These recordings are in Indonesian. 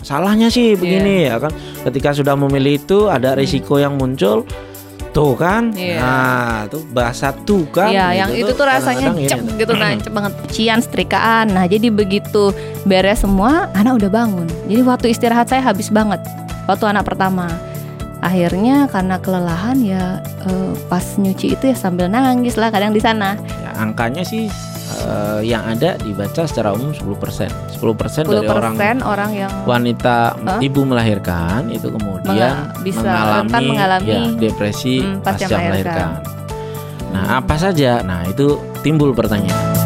salahnya sih begini ya kan. Ketika sudah memilih itu ada risiko yang muncul. Tuh kan, Iya. nah tuh bahasa tuh kan. Iya, gitu yang itu tuh rasanya kadang-kadang cep ini. gitu nancep banget cian setrikaan. Nah, jadi begitu beres semua, anak udah bangun. Jadi waktu istirahat saya habis banget waktu anak pertama. Akhirnya karena kelelahan ya eh, pas nyuci itu ya sambil nangis lah kadang di sana. Ya, angkanya sih eh, yang ada dibaca secara umum 10%. 10% 10% dari orang orang, yang wanita Hah? ibu melahirkan itu kemudian bisa mengalami, mengalami, ya, depresi hmm, pasca pasca, melahirkan. melahirkan. Nah, apa saja? Nah, itu timbul pertanyaan.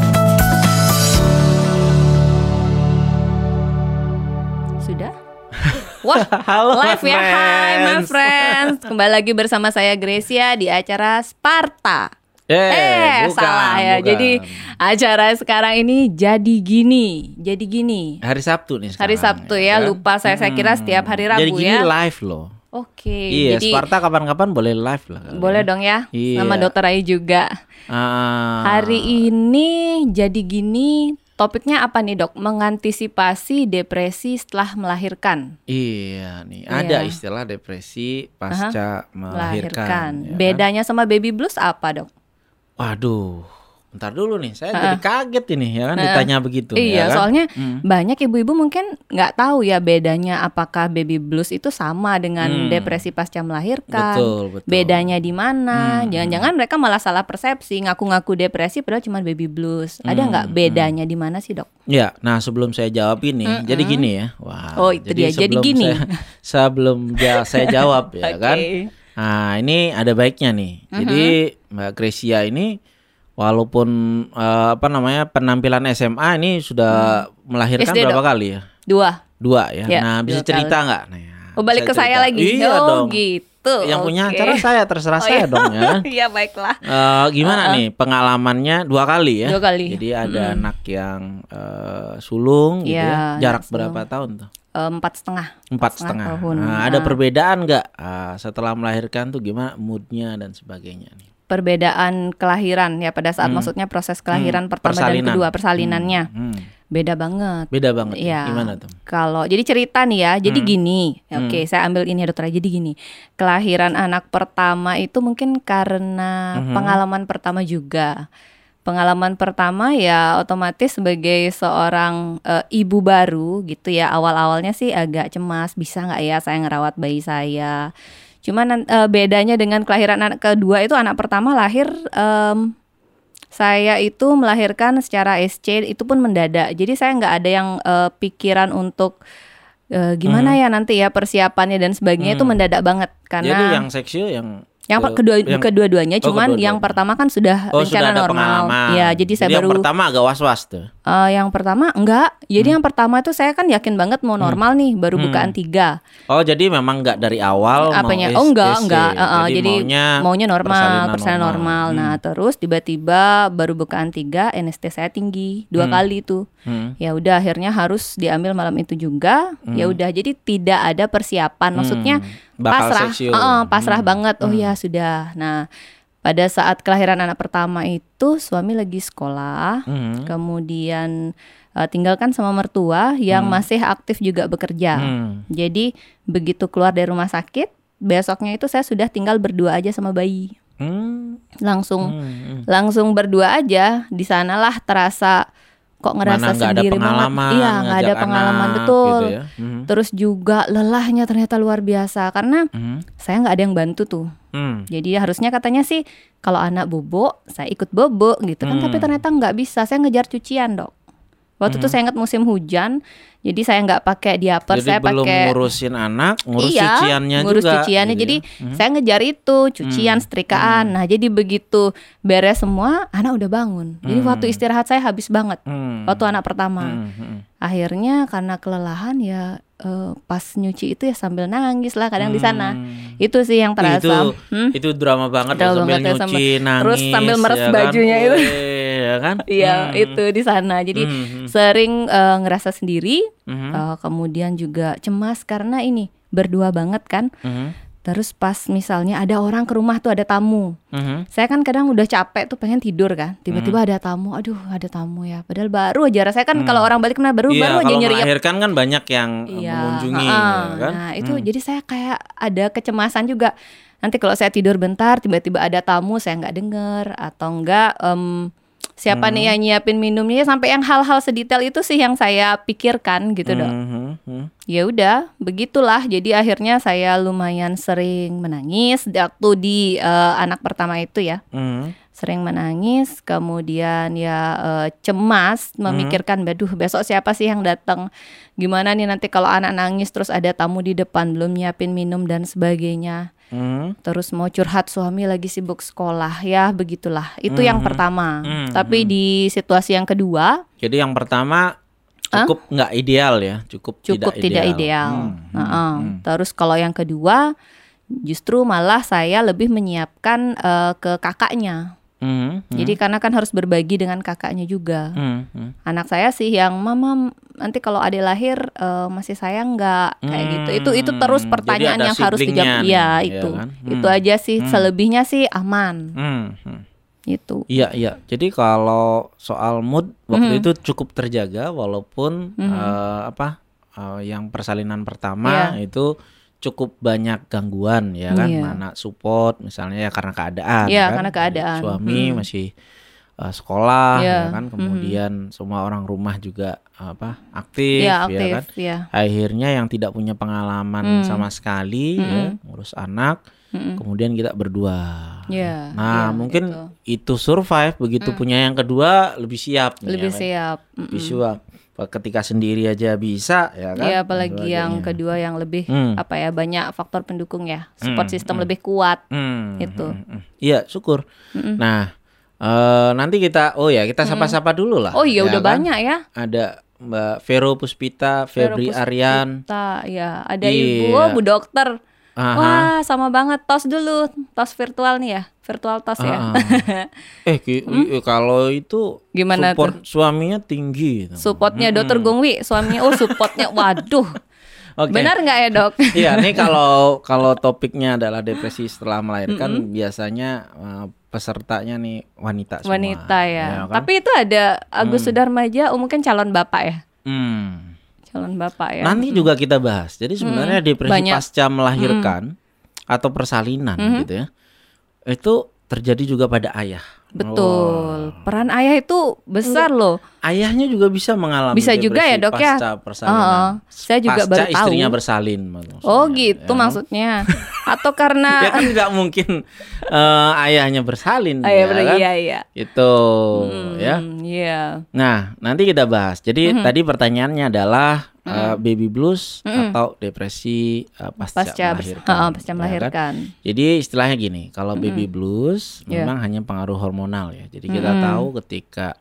sudah. Wah, Halo, live ya, hai my friends. Kembali lagi bersama saya Gracia di acara Sparta. Eh, Eh, bukan, salah ya. bukan. Jadi acara sekarang ini jadi gini, jadi gini. hari Sabtu nih sekarang. Hari Sabtu ya, kan? lupa saya saya kira setiap hari Rabu Jadi gini ya. live loh. Oke, iya, jadi Sparta kapan-kapan boleh live lah. kali boleh ya. dong ya. Iya. Sama Dokter Ayu juga. Ah. Hari ini jadi gini, topiknya apa nih, Dok? Mengantisipasi depresi setelah melahirkan. Iya nih, Iya. ada istilah depresi pasca melahirkan. ya kan? Bedanya sama baby blues apa, Dok? Waduh, bentar dulu nih, saya jadi kaget ini ya kan ditanya begitu. iya, ya kan? soalnya Hmm. banyak ibu-ibu mungkin nggak tahu ya bedanya apakah baby blues itu sama dengan Hmm. depresi pasca melahirkan. Betul, betul. Bedanya di mana? Hmm. Jangan-jangan mereka malah salah persepsi, ngaku-ngaku depresi padahal cuma baby blues. Ada Hmm, nggak bedanya di mana sih, Dok? Ya, nah sebelum saya jawab ini, jadi gini ya. Wah. Oh, itu dia. Jadi gini. saya- sebelum ja- saya jawab ya Oke. kan. Nah, ini ada baiknya nih. Jadi Mbak Gracia ini walaupun eh, apa namanya penampilan SMA ini sudah melahirkan SD, berapa Dok. kali ya? Dua. Dua ya. Ya, nah, bisa cerita nggak? Nah, ya, Oh, balik ke bisa saya cerita. lagi. Iya oh, dong. gitu. Yang punya Oke. acara saya terserah Oh, saya iya. dong ya. Iya, baiklah. Eh, gimana nih pengalamannya dua kali ya? Dua kali. Jadi ada anak yang eh, sulung gitu Iya, ya. Jarak anak berapa tahun tuh? Empat setengah. Empat setengah setengah. tahun. Nah, ada perbedaan nggak ah, setelah melahirkan tuh gimana moodnya dan sebagainya nih? Perbedaan kelahiran ya pada saat maksudnya proses kelahiran Hmm, pertama persalinan. dan kedua persalinannya. Hmm, Beda banget. beda banget. ya. Gimana tuh? Kalau jadi cerita nih ya, jadi Hmm. gini. Oke, saya ambil ini ya dokter. Jadi gini, kelahiran anak pertama itu mungkin karena Mhm. pengalaman pertama juga. Pengalaman pertama ya otomatis sebagai seorang eh, ibu baru gitu ya. Awal-awalnya sih agak cemas, bisa nggak ya saya ngerawat bayi saya. Cuman eh, bedanya dengan kelahiran anak kedua itu anak pertama lahir em, saya itu melahirkan secara SC itu pun mendadak. Jadi saya nggak ada yang eh, pikiran untuk eh, gimana ya nanti ya persiapannya dan sebagainya itu Hmm. mendadak banget Jadi karena yang seksio yang yang ke- kedua yang- kedua-duanya Oh, cuman kedua-duanya. yang pertama kan sudah Oh, rencana sudah ada normal. pengalaman. Ya, jadi saya yang baru pertama agak was-was tuh. eh, yang pertama enggak. Jadi Hmm. yang pertama itu saya kan yakin banget mau normal nih, baru bukaan tiga. Oh, jadi memang nggak dari awal Apanya? mau Oh enggak, STC. enggak. Eh, eh, jadi maunya, maunya normal, persalinan persalinan normal. Hmm. Nah, terus tiba-tiba baru bukaan tiga, NST saya tinggi dua kali tuh. Hmm. Ya udah akhirnya harus diambil malam itu juga. Ya udah jadi tidak ada persiapan. Maksudnya Hmm. Bakal pasrah. Heeh, pasrah Hmm. banget. Oh ya sudah. Nah, pada saat kelahiran anak pertama itu suami lagi sekolah, Hmm. kemudian eh, tinggalkan sama mertua yang masih aktif juga bekerja. Hmm. Jadi begitu keluar dari rumah sakit, besoknya itu saya sudah tinggal berdua aja sama bayi. Hmm. Langsung Hmm. langsung berdua aja. Di sanalah terasa kok ngerasa Mana ada sendiri pengalaman, banget. Iya, nggak ada pengalaman anak betul. gitu ya. Hmm. Terus juga lelahnya ternyata luar biasa karena Hmm. saya nggak ada yang bantu tuh. Hmm. Jadi harusnya katanya sih kalau anak bobo saya ikut bobo gitu kan, tapi Hmm. ternyata nggak bisa. Saya ngejar cucian dok. Waktu itu saya ingat musim hujan, jadi saya nggak pakai diaper, Jadi saya belum pakai ngurusin anak, ngurus iya, cuciannya ngurus juga. cuciannya. gitu Jadi ya. Hmm. saya ngejar itu cucian, setrikaan. Nah jadi begitu beres semua, anak udah bangun. Jadi Hmm. waktu istirahat saya habis banget. Hmm. Waktu anak pertama. Hmm, hmm. Akhirnya karena kelelahan ya eh, pas nyuci itu ya sambil nangis lah kadang di sana. Hmm. Itu sih yang terasa. Itu Hmm? itu drama banget Drama sambil banget ya, nyuci, sambil- nangis. terus sambil meres ya kan? bajunya itu. Ya kan? Iya Hmm. itu di sana. Jadi Hmm, hmm. sering eh, ngerasa sendiri. Mhm. eh, kemudian juga cemas karena ini berdua banget kan. Mhm. Terus pas misalnya ada orang ke rumah tuh ada tamu. Mhm. Saya kan kadang udah capek tuh pengen tidur kan. Tiba-tiba Hmm. ada tamu. Aduh, ada tamu ya. Padahal baru aja rasanya kan kalau orang balik kena baru Iya, baru aja nyeriap. melahirkan kan banyak yang eh, Iya, mengunjungi, heeh. ya kan? Nah, itu jadi saya kayak ada kecemasan juga. Nanti kalau saya tidur bentar tiba-tiba ada tamu saya nggak dengar atau enggak em, siapa Hmm. nih yang nyiapin minumnya sampai yang hal-hal sedetail itu sih yang saya pikirkan gitu dok. Mhm, mhm. Ya udah, begitulah. Jadi akhirnya saya lumayan sering menangis waktu di eh, anak pertama itu ya. Mhm. Sering menangis, kemudian ya eh, cemas memikirkan, "Baduh, besok siapa sih yang datang? Gimana nih nanti kalau anak nangis terus ada tamu di depan belum nyiapin minum dan sebagainya." Mhm. Terus mau curhat suami lagi sibuk sekolah, ya begitulah. Itu yang pertama. Mhm. Tapi di situasi yang kedua, Jadi yang pertama cukup nggak ideal ya, cukup, cukup tidak ideal. Hmm, hmm, hmm. Terus kalau yang kedua, justru malah saya lebih menyiapkan eh, ke kakaknya. Mhm, mhm. Jadi karena kan harus berbagi dengan kakaknya juga. Mhm, mhm. Anak saya sih yang mama nanti kalau adik lahir eh, masih sayang nggak kayak gitu. Itu itu terus Hmm, pertanyaan yang harus dijawab. Iya ya itu. kan? Itu Hmm. aja sih. Selebihnya sih aman. Mhm, mhm. Itu. Iya iya. Jadi kalau soal mood waktu itu cukup terjaga walaupun eh, apa eh, yang persalinan pertama itu cukup banyak gangguan ya kan, Iya. anak support misalnya ya karena keadaan. Iya, kan. karena keadaan. Suami masih eh, sekolah Iya, ya kan, kemudian semua orang rumah juga apa aktif, ya aktif. kan. Ya. Akhirnya yang tidak punya pengalaman sama sekali ya ngurus anak, kemudian kita berdua. Iya, Nah, iya, mungkin itu. survive begitu punya yang kedua lebih siap nih, Lebih ya kan? siap. Mm. Lebih siap. Ketika sendiri aja bisa ya kan? Iya, apalagi yang sebagainya. kedua yang lebih Hmm. apa ya banyak faktor pendukung ya, support system lebih kuat. Hmm, Itu. hmm, hmm. Iya, syukur. Nah, eh, nanti kita oh ya, kita sapa-sapa dulu lah. Oh iya ya udah kan? banyak ya. Ada Mbak Vero Puspita, Febri Puspita, Aryan. ya ada Iya. ibu, oh, Bu Dokter. Aha. Wah, sama banget. Tos dulu, tos virtual nih ya, virtual tos ya. Ah. eh ki- i- kalau itu Gimana support suaminya tinggi gitu. Supportnya Dokter Gongwi, suaminya. Oh, supportnya, waduh. Oke. Benar nggak ya dok? Iya, nih kalau kalau topiknya adalah depresi setelah melahirkan biasanya eh, pesertanya nih wanita semua. Wanita ya. kan? Tapi itu ada Agus Sudarmaja, oh, mungkin calon bapak ya, Hmm. calon bapak ya. Nanti juga kita bahas. Jadi sebenarnya depresi Banyak. pasca melahirkan atau persalinan gitu ya. Itu terjadi juga pada ayah. Betul. Peran ayah itu besar loh. Ayahnya juga bisa mengalami Bisa juga ya, Dok, ya? pasca persalinan. Heeh. Saya juga pasca baru tahu. istrinya bersalin maksudnya, Oh gitu ya. maksudnya. Atau karena Ya kan nggak mungkin eh, ayahnya bersalin. Oh, iya, ya bener, kan? iya iya. Itu ya. Hmm, Iya. Nah, nanti kita bahas. Jadi Mm-hmm. tadi pertanyaannya adalah eh, baby blues atau depresi eh, pasca, Pasca melahirkan. Heeh, pasca ya kan? melahirkan. Jadi istilahnya gini, kalau baby blues Iya. memang hanya pengaruh hormonal ya. Jadi kita tahu ketika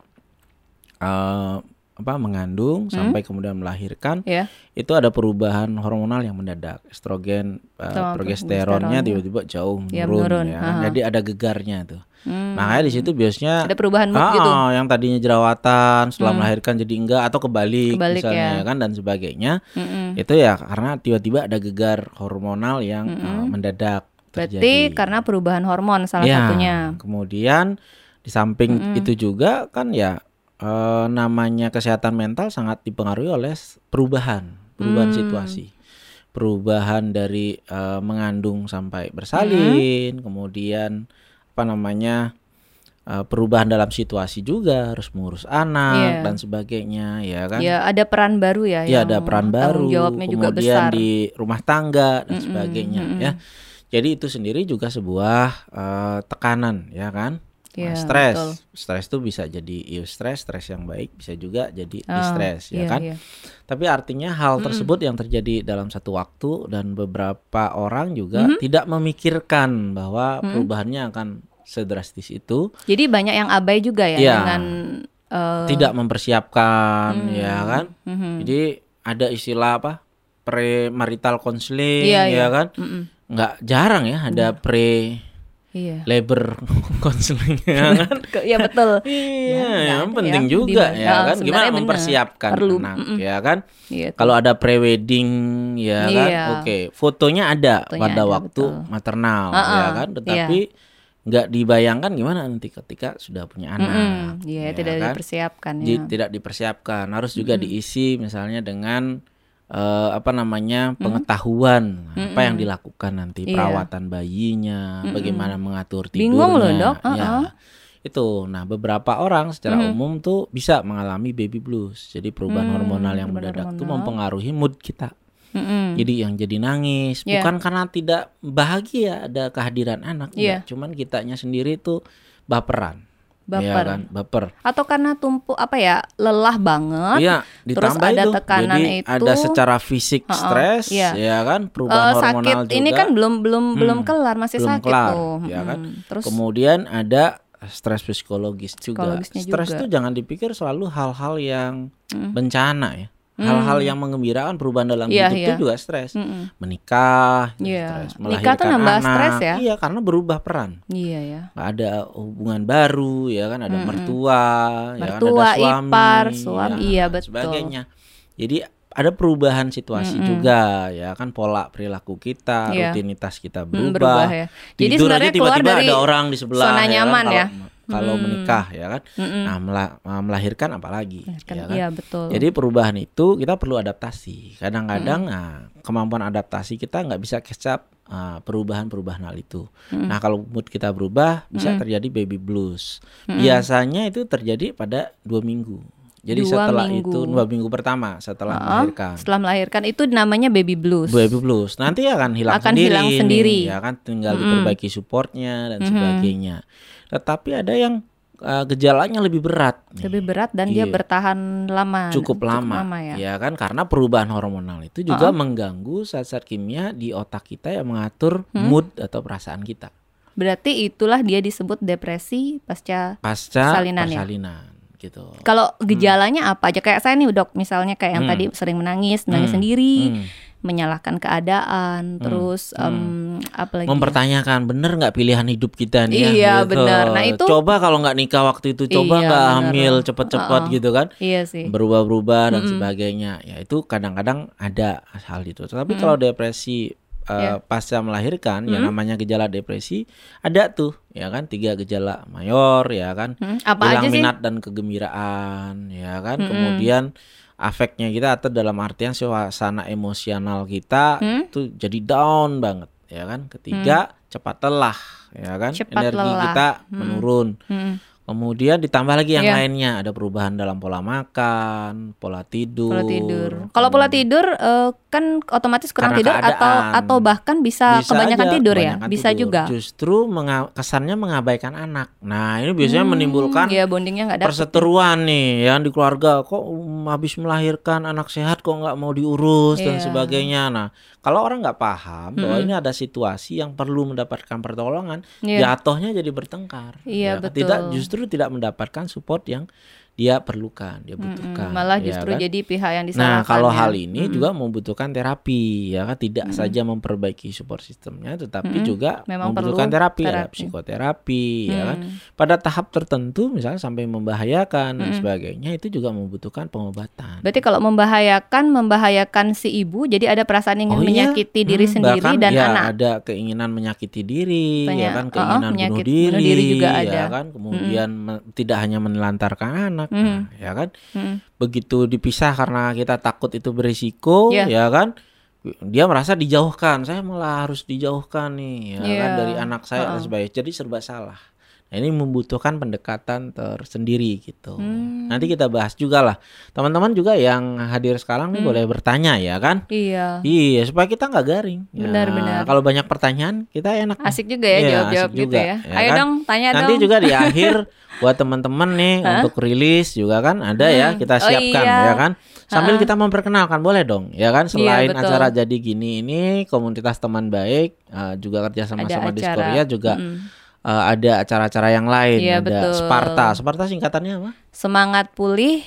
eh, apa mengandung sampai kemudian melahirkan Ya. itu ada perubahan hormonal yang mendadak. Estrogen, Sama progesteronnya tiba-tiba jauh menurun, Ya, menurun, ya. ha-ha. Jadi ada gegarnya tuh. Hmm. Makanya di situ biasanya Ada perubahan mood Ah, gitu. yang tadinya jerawatan setelah melahirkan jadi enggak atau kebalik, Kebalik, misalnya ya. kan dan sebagainya. Mm-mm. Itu ya karena tiba-tiba ada gegar hormonal yang eh, mendadak Berarti terjadi. karena perubahan hormon salah Ya, satunya. Kemudian di samping itu juga kan ya eh, namanya kesehatan mental sangat dipengaruhi oleh perubahan, perubahan Hmm. situasi. Perubahan dari eh, mengandung sampai bersalin, kemudian apa namanya? eh, perubahan dalam situasi juga harus mengurus anak Iya. dan sebagainya ya kan. Ya ada peran baru ya. Ya ada peran baru, jawabnya juga kemudian besar. di rumah tangga dan sebagainya ya. Jadi itu sendiri juga sebuah eh, tekanan ya kan. Nah, Iya, stres, betul. stres itu bisa jadi eustress, stres yang baik bisa juga jadi Ah, distress ya iya, kan. iya. Tapi artinya hal tersebut yang terjadi dalam satu waktu dan beberapa orang juga tidak memikirkan bahwa perubahannya akan sedrastis itu, Jadi banyak yang abai juga ya Iya. dengan eh, tidak mempersiapkan ya kan. mhm. Jadi ada istilah apa? premarital counseling Iya, ya iya. kan? Mm-mm. Nggak jarang ya ada pre Iya. labor konseling ya kan Iya betul. iya nggak yang penting ya, juga di- ya kan gimana benar. mempersiapkan Perlu, anak mm-mm. ya kan Iya. kalau ada prewedding ya kan Iya. oke fotonya ada Fotonya pada ada, waktu betul. maternal Uh-uh, ya kan tetapi nggak dibayangkan gimana nanti ketika sudah punya anak Mm-mm. Iya, ya tidak kan? dipersiapkan Di- ya. tidak dipersiapkan harus juga diisi misalnya dengan eh, apa namanya pengetahuan apa yang dilakukan nanti Iya. perawatan bayinya bagaimana mengatur tidurnya Bingung loh, Dok. ya Uh-uh. itu nah beberapa orang secara umum tuh bisa mengalami baby blues jadi perubahan hormonal yang Mm, perubahan mendadak tuh hormonal. mempengaruhi mood kita Mm-mm. jadi yang jadi nangis Iya. bukan karena tidak bahagia ada kehadiran anak Iya. enggak. cuman kitanya sendiri tuh baperan Ya Baper. kan baper Atau karena tumpuk apa ya lelah banget. Iya, terus ada itu. tekanan Jadi itu. ada secara fisik Ha-ha, stres, iya. ya kan, perubahan sakit hormonal juga. ini kan belum belum belum Hmm, kelar masih belum sakit kelar, tuh. ya kan. Mm. Terus Kemudian ada stres psikologis juga. Stres juga. tuh jangan dipikir selalu hal-hal yang Mm. bencana ya. Hal-hal yang mengembirakan perubahan dalam Iya, hidup iya. itu juga stres. Mm-mm. Menikah, itu Iya. stres. Nikah tuh Melahirkan nambah anak, stres ya? Iya, karena berubah peran. Iya ya. Nggak ada hubungan baru ya kan ada mertua ya kan Mertua, ada suami ipar, suami, iya, dan betul. sebagainya jadi ada perubahan situasi juga ya kan pola perilaku kita Iya. rutinitas kita Hmm, berubah, berubah ya. Jadi tidur sebenarnya aja tiba-tiba ada orang di sebelah zona ya kan, nyaman kalau- kalau menikah ya kan Mm-mm. nah mela- melahirkan apalagi Kan, ya kan Iya betul. jadi perubahan itu kita perlu adaptasi. Kadang-kadang Hmm. nah, kemampuan adaptasi kita nggak bisa up ah, perubahan-perubahan hal itu. Hmm. Nah kalau mood kita berubah bisa terjadi baby blues. Biasanya itu terjadi pada dua minggu. Jadi Dua setelah minggu. itu dua minggu pertama setelah Ah, melahirkan. Setelah melahirkan itu namanya baby blues. Baby blues nanti akan hilang Akan sendiri, hilang sendiri. ya kan tinggal diperbaiki supportnya dan sebagainya. Tetapi ada yang ah, gejalanya lebih berat. nih. Lebih berat dan dia Iya. bertahan lama. cukup lama, ya. kan karena perubahan hormonal itu juga mengganggu zat-zat kimia di otak kita yang mengatur Hmm? mood atau perasaan kita Berarti itulah dia disebut depresi pasca pasca Persalinan ya? Gitu. Kalau gejalanya apa aja kayak saya nih dok, misalnya kayak yang Hmm. tadi sering menangis, menangis Hmm. sendiri, Hmm. menyalahkan keadaan, terus em, apa lagi? ya? Mempertanyakan bener nggak pilihan hidup kita nih ya, Iya, gitu. benar. Nah, itu- coba kalau nggak nikah waktu itu, coba Iya, nggak benar. hamil cepet-cepet Uh-uh. gitu kan, Iya sih. berubah-berubah dan sebagainya. Ya itu kadang-kadang ada hal itu. Tapi kalau depresi Uh, pasca melahirkan, ya namanya gejala depresi ada tuh, ya kan tiga gejala mayor, ya kan. Hmm, apa hilang minat dan kegembiraan ya kan. Kemudian afeknya kita atau dalam artian suasana emosional kita Hmm? itu jadi down banget ya kan. Ketiga cepat lelah ya kan. Cepat energi lelah. kita menurun. Hmm, kemudian ditambah lagi yang Iya. lainnya ada perubahan dalam pola makan pola tidur. Pola tidur. Kalau pola tidur eh, kan otomatis kurang Karena tidur atau keadaan. atau bahkan bisa, Bisa kebanyakan aja, tidur ya? kebanyakan Bisa tidur. juga. justru menga- kesannya mengabaikan anak nah ini biasanya menimbulkan Iya, bondingnya dapet. perseteruan nih yang di keluarga kok um, habis melahirkan anak sehat kok nggak mau diurus dan Iya. sebagainya nah kalau orang nggak paham bahwa ini ada situasi yang perlu mendapatkan pertolongan Iya. jatuhnya jadi bertengkar Iya, ya betul. tidak justru tidak mendapatkan support yang dia perlukan dia butuhkan malah ya justru kan? jadi pihak yang disalahkan. Nah, kalau ya. hal ini juga membutuhkan terapi, ya kan tidak saja memperbaiki support sistemnya, tetapi juga Memang membutuhkan terapi, ada terapi. psikoterapi, ya kan. Hmm. Pada tahap tertentu, misalnya sampai membahayakan dan sebagainya, itu juga membutuhkan pengobatan. Berarti kalau membahayakan, membahayakan si ibu, jadi ada perasaan ingin Oh iya, menyakiti diri hmm, sendiri bahkan dan ya anak. ada keinginan menyakiti diri, Banyak, ya kan, keinginan bunuh menyakit- diri, bunuh diri juga ya ada. kan, kemudian me- tidak hanya menelantarkan anak, nah, ya kan, Hmm. begitu dipisah karena kita takut itu berisiko, Iya. ya kan, dia merasa dijauhkan, saya malah harus dijauhkan nih, ya kan, Iya, dari anak saya dan sebagainya, jadi serba salah. Nah, ini membutuhkan pendekatan tersendiri gitu. Hmm. Nanti kita bahas juga lah. Teman-teman juga yang hadir sekarang nih boleh bertanya ya kan? Iya. Iya, supaya kita nggak garing. Ya, Benar-benar. Kalau banyak pertanyaan, kita enak. Asik juga ya Iya, jawab-jawab asik gitu juga, ya. ya Ayo kan? dong, tanya Nanti dong. juga di akhir buat teman-teman nih untuk rilis juga kan ada ya kita Oh siapkan iya. ya kan. Sambil kita memperkenalkan boleh dong ya kan selain betul. acara jadi gini ini komunitas teman baik eh, juga kerja sama Ada sama acara. Diskoria juga Mm-mm. Eh, ada acara-acara yang lain Iya, ada betul. Sparta. Sparta singkatannya apa? Semangat pulih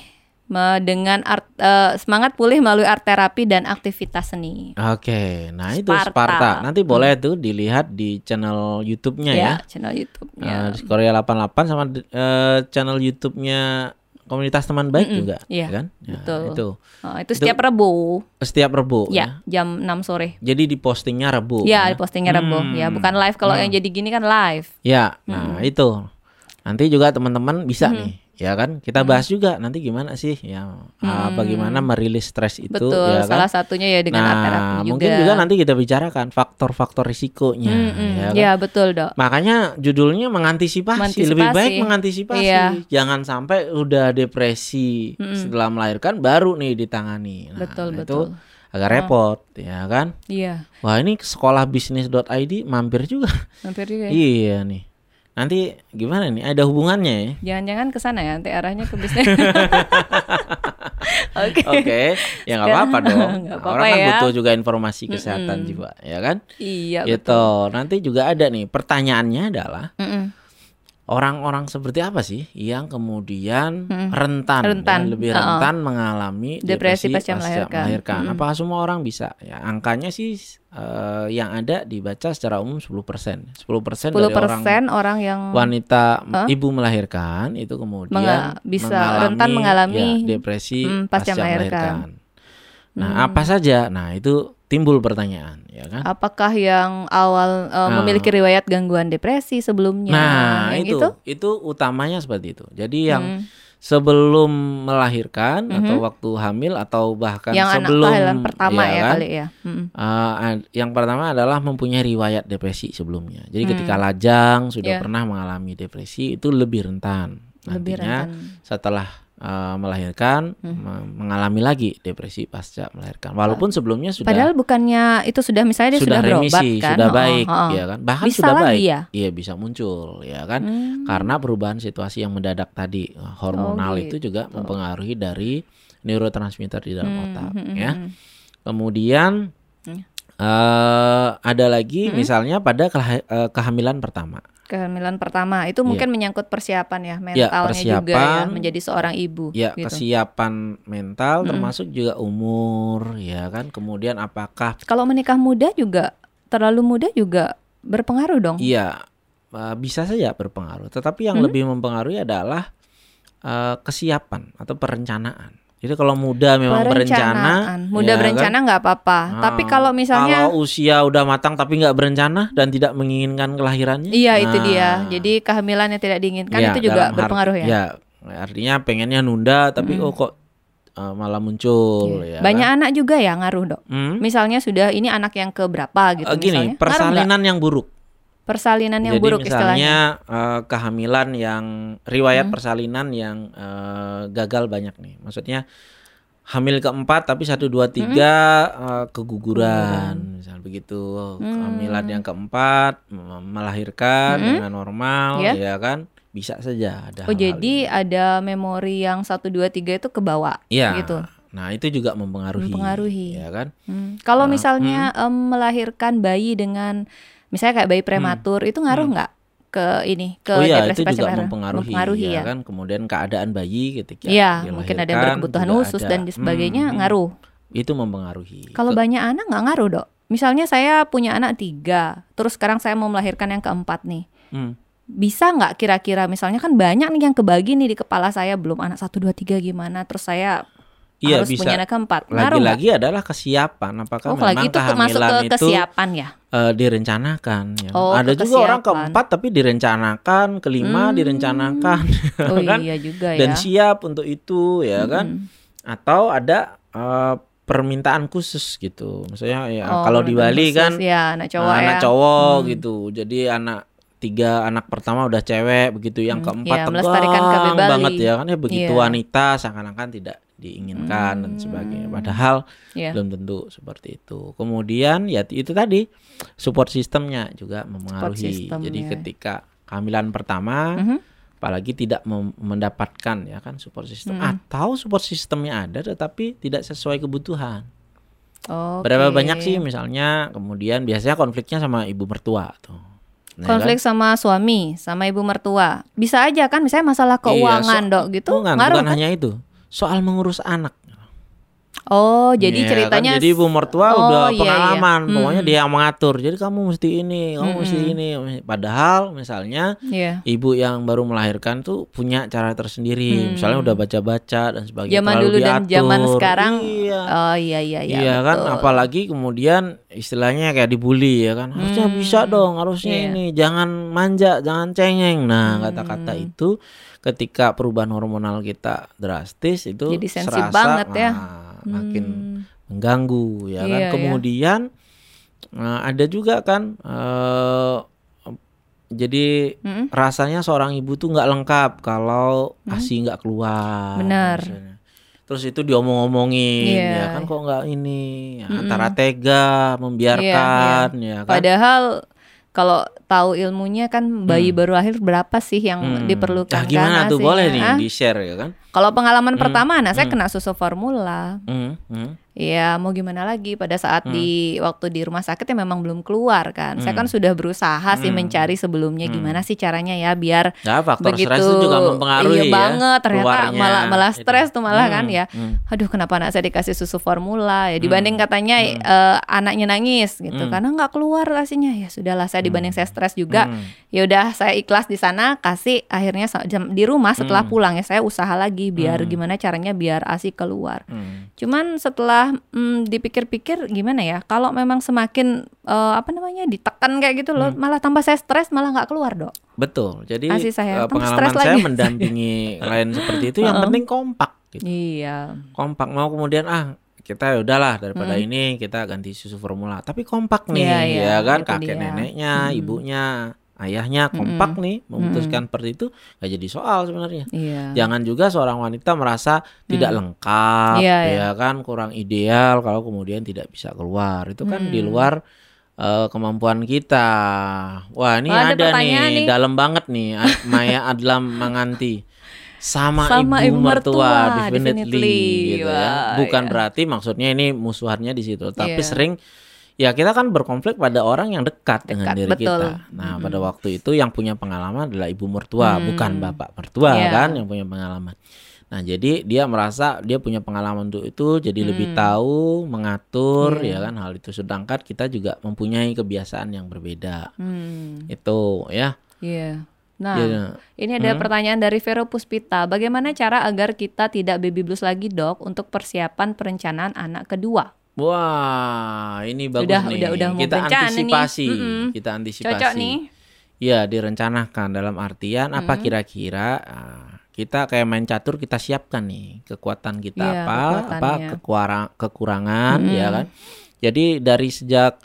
dengan art, uh, semangat pulih melalui art terapi dan aktivitas seni. Oke, nah itu Sparta. Nanti boleh hmm. tuh dilihat di channel YouTube-nya ya. ya. channel YouTube-nya. Uh, Korea 88 sama uh, channel YouTube-nya komunitas teman baik mm -mm, juga, iya, kan? Ya, betul. Itu. Oh, itu setiap Rebu. Setiap Rebu. Ya, ya, jam 6 sore. Jadi di postingnya Rebu. Ya, ya? di postingnya Rebu. Ya, hmm. Ya, bukan live. Kalau hmm. yang jadi gini kan live. Ya, nah hmm. itu. Nanti juga teman-teman bisa hmm. nih ya kan kita bahas hmm. juga nanti gimana sih ya hmm. bagaimana merilis stres itu Betul, ya kan salah satunya ya dengan nah, terapi juga mungkin juga nanti kita bicarakan faktor-faktor risikonya hmm, hmm. ya, kan? ya betul dok makanya judulnya mengantisipasi, mengantisipasi. lebih baik mengantisipasi iya. jangan sampai udah depresi hmm. setelah melahirkan baru nih ditangani nah, betul itu betul agak repot oh. ya kan iya wah ini sekolah bisnis.id mampir juga mampir juga ya? iya nih Nanti gimana nih? Ada hubungannya ya? Jangan-jangan ke sana ya, nanti arahnya ke bisnis. Oke. Oke, okay. ya nggak apa-apa dong. Gak apa -apa Orang kan ya. butuh juga informasi kesehatan mm -mm. jiwa, ya kan? Iya. Gitu. Betul. Nanti juga ada nih. Pertanyaannya adalah, mm -mm orang-orang seperti apa sih yang kemudian hmm. rentan, rentan. Ya, lebih rentan uh -oh. mengalami depresi, depresi pasca, melahirkan. melahirkan. Hmm. Apakah semua orang bisa? Ya, angkanya sih uh, yang ada dibaca secara umum 10%. 10% 10% dari orang, orang yang wanita uh? ibu melahirkan itu kemudian Menga bisa mengalami, rentan mengalami ya, depresi pasca, pasca melahirkan. melahirkan. Nah, hmm. apa saja? Nah, itu timbul pertanyaan ya kan apakah yang awal uh, nah, memiliki riwayat gangguan depresi sebelumnya nah yang itu, itu itu utamanya seperti itu jadi yang hmm. sebelum melahirkan -hmm. atau waktu hamil atau bahkan yang sebelum anak pertama ya, ya kan, kali ya hmm. uh, yang pertama adalah mempunyai riwayat depresi sebelumnya jadi hmm. ketika lajang sudah yeah. pernah mengalami depresi itu lebih rentan lebih nantinya rentan. setelah uh, melahirkan hmm. mengalami lagi depresi pasca melahirkan walaupun sebelumnya sudah padahal bukannya itu sudah misalnya dia sudah, sudah remisi, berobat kan sudah baik oh, oh. ya kan bahkan bisa sudah baik ya? iya bisa muncul ya kan hmm. karena perubahan situasi yang mendadak tadi hormonal oh, gitu. itu juga mempengaruhi dari neurotransmitter di dalam hmm, otak hmm, ya hmm. kemudian hmm. Uh, ada lagi hmm. misalnya pada eh, kehamilan pertama kehamilan pertama itu iya. mungkin yeah. menyangkut persiapan ya, ya mentalnya ya, persiapan, juga ya menjadi seorang ibu. Ya gitu. kesiapan mental hmm. termasuk juga umur ya kan. Kemudian apakah kalau menikah muda juga terlalu muda juga berpengaruh dong? Iya uh, bisa saja berpengaruh. Tetapi yang hmm? lebih mempengaruhi adalah uh, kesiapan atau perencanaan. Jadi kalau muda memang berencana, muda ya berencana kan? nggak kan? apa-apa. Nah, tapi kalau misalnya kalau usia udah matang tapi nggak berencana dan tidak menginginkan kelahirannya, iya nah, itu dia. Jadi kehamilan yang tidak diinginkan ya, itu juga berpengaruh ya. Ya, artinya pengennya nunda tapi hmm. oh kok uh, malah muncul ya. Banyak kan? anak juga ya ngaruh dok. Hmm? Misalnya sudah ini anak yang keberapa gitu. Uh, gini, misalnya. persalinan yang buruk persalinan yang Jadi buruk misalnya uh, kehamilan yang riwayat hmm. persalinan yang uh, gagal banyak nih. Maksudnya hamil keempat tapi satu dua tiga hmm. uh, keguguran hmm. misal begitu hmm. kehamilan yang keempat melahirkan hmm. dengan normal yeah. ya kan bisa saja ada oh jadi ini. ada memori yang satu dua tiga itu kebawa ya gitu nah itu juga mempengaruhi mempengaruhi ya kan hmm. kalau uh, misalnya hmm. um, melahirkan bayi dengan misalnya kayak bayi hmm. prematur hmm. itu ngaruh hmm. nggak hmm. ke ini ke oh iya, itu juga mempengaruhi, mempengaruhi ya, ya kan kemudian keadaan bayi ketika ya mungkin ada yang berkebutuhan khusus ada, dan sebagainya hmm, hmm, ngaruh itu mempengaruhi kalau banyak anak nggak ngaruh dok misalnya saya punya anak tiga terus sekarang saya mau melahirkan yang keempat nih hmm. bisa nggak kira-kira misalnya kan banyak nih yang kebagi nih di kepala saya belum anak satu dua tiga gimana terus saya Iya, harus bisa. punya anak keempat. Lagi-lagi adalah kesiapan. Apakah oh, memang itu masuk ke kesiapan ya? Uh, direncanakan. Ya. Oh, Ada juga orang keempat tapi direncanakan, kelima hmm. direncanakan, oh, kan? Iya juga ya. Dan siap untuk itu, ya hmm. kan? Atau ada uh, permintaan khusus gitu. Maksudnya ya oh, kalau di Bali khusus, kan, ya, anak cowok, anak ya. cowok hmm. gitu. Jadi anak tiga anak pertama udah cewek begitu yang hmm, keempat ya, tegang banget ya kan ya begitu yeah. wanita seakan-akan tidak diinginkan hmm. dan sebagainya padahal yeah. belum tentu seperti itu kemudian ya itu tadi support sistemnya juga mempengaruhi system, jadi yeah. ketika kehamilan pertama mm -hmm. apalagi tidak mendapatkan ya kan support system mm. atau support sistemnya ada tetapi tidak sesuai kebutuhan okay. berapa banyak sih misalnya kemudian biasanya konfliknya sama ibu mertua tuh Nah, konflik kan? sama suami, sama ibu mertua. Bisa aja kan misalnya masalah keuangan, iya, so, Dok, gitu. Bukan, ngaruh, bukan kan? hanya itu. Soal mengurus anak. Oh, jadi Iya kan? ceritanya Jadi ibu mertua Oh, udah iya, iya. pengalaman, pokoknya Hmm. dia yang mengatur. Jadi kamu mesti ini, kamu Hmm. mesti ini. Padahal misalnya Iya. ibu yang baru melahirkan tuh punya cara tersendiri. Hmm. Misalnya udah baca-baca dan sebagainya. Zaman dulu dan zaman diatur. sekarang. Iya. Oh iya iya iya. Iya kan, betul. apalagi kemudian istilahnya kayak dibully ya kan. Harusnya Hmm. bisa dong, harusnya Iya. ini, jangan manja, jangan cengeng. Nah, Hmm. kata-kata itu ketika perubahan hormonal kita drastis itu Jadi sensi serasa, banget ya. nah, makin Hmm. mengganggu ya kan. Iya, iya. Kemudian eh, ada juga kan eh jadi Mm-mm. rasanya seorang ibu tuh nggak lengkap kalau ASI nggak keluar. Benar. misalnya. Terus itu diomong-omongin Iya. ya kan kok nggak ini ya, Mm-mm. antara tega membiarkan ya kan. Padahal kalau tahu ilmunya kan bayi baru lahir berapa sih yang Hmm. diperlukan Nah, gimana kan tuh boleh nih di share ya kan? Kalau pengalaman Hmm. pertama anak saya Hmm. kena susu formula. Hmm, hmm. Ya mau gimana lagi pada saat Hmm. di waktu di rumah sakit ya memang belum keluar kan. Saya Hmm. kan sudah berusaha sih Hmm. mencari sebelumnya Hmm. gimana sih caranya ya biar Ya faktor begitu stres itu juga mempengaruhi iya ya. banget ternyata keluarnya malah malah stres tuh malah Hmm, kan ya. hmm. Aduh kenapa anak saya dikasih susu formula ya dibanding katanya Hmm. eh, anaknya nangis gitu Hmm. karena nggak keluar asinya ya sudahlah saya dibanding saya stres juga Hmm. ya udah saya ikhlas di sana kasih akhirnya jam- di rumah setelah Hmm. pulang ya saya usaha lagi biar Hmm. gimana caranya biar asi keluar Hmm. cuman setelah mm, dipikir-pikir gimana ya kalau memang semakin eh, apa namanya ditekan kayak gitu loh Hmm. malah tambah saya stres malah nggak keluar dok Betul. Jadi Asih saya. Tambah pengalaman saya lagi. mendampingi klien seperti itu yang Uh-uh. penting kompak gitu. iya Kompak mau kemudian ah kita ya udahlah daripada Hmm. ini kita ganti susu formula. Tapi kompak nih Iya, iya, ya kan kakek dia. neneknya, Hmm. ibunya, ayahnya kompak nih memutuskan seperti itu gak jadi soal sebenarnya. iya Jangan juga seorang wanita merasa tidak lengkap, Iya, ya iya. kan kurang ideal kalau kemudian tidak bisa keluar. Itu kan di Hmm. luar eh, kemampuan kita. Wah ini Wah, ada ada, nih, nih. dalam banget nih Maya Adlam Manganti. Sama, Sama ibu, ibu mertua, mertua, definitely, definitely. gitu ya. Bukan iya. berarti maksudnya ini musuhannya di situ, tapi Iya. sering ya kita kan berkonflik pada orang yang dekat, dengan Dekat, diri betul. kita. Nah, pada waktu itu yang punya pengalaman adalah ibu mertua, Hmm. bukan bapak mertua Iya. kan yang punya pengalaman. Nah, jadi dia merasa dia punya pengalaman untuk itu, jadi lebih Hmm. tahu, mengatur, Iya. ya kan hal itu. Sedangkan kita juga mempunyai kebiasaan yang berbeda. Hmm, Itu ya. iya nah Ya, ini ada Hmm. pertanyaan dari Vero Puspita bagaimana cara agar kita tidak baby blues lagi dok untuk persiapan perencanaan anak kedua Wah, ini bagus Udah- nih. udah- udah kita berencana nih. antisipasi, Mm-mm. kita antisipasi. cocok nih Ya, direncanakan dalam artian apa Mm. kira-kira ah, kita kayak main catur kita siapkan nih kekuatan kita Iya, apa, apa kekuara- kekurangan Mm-mm. ya kan. Jadi dari sejak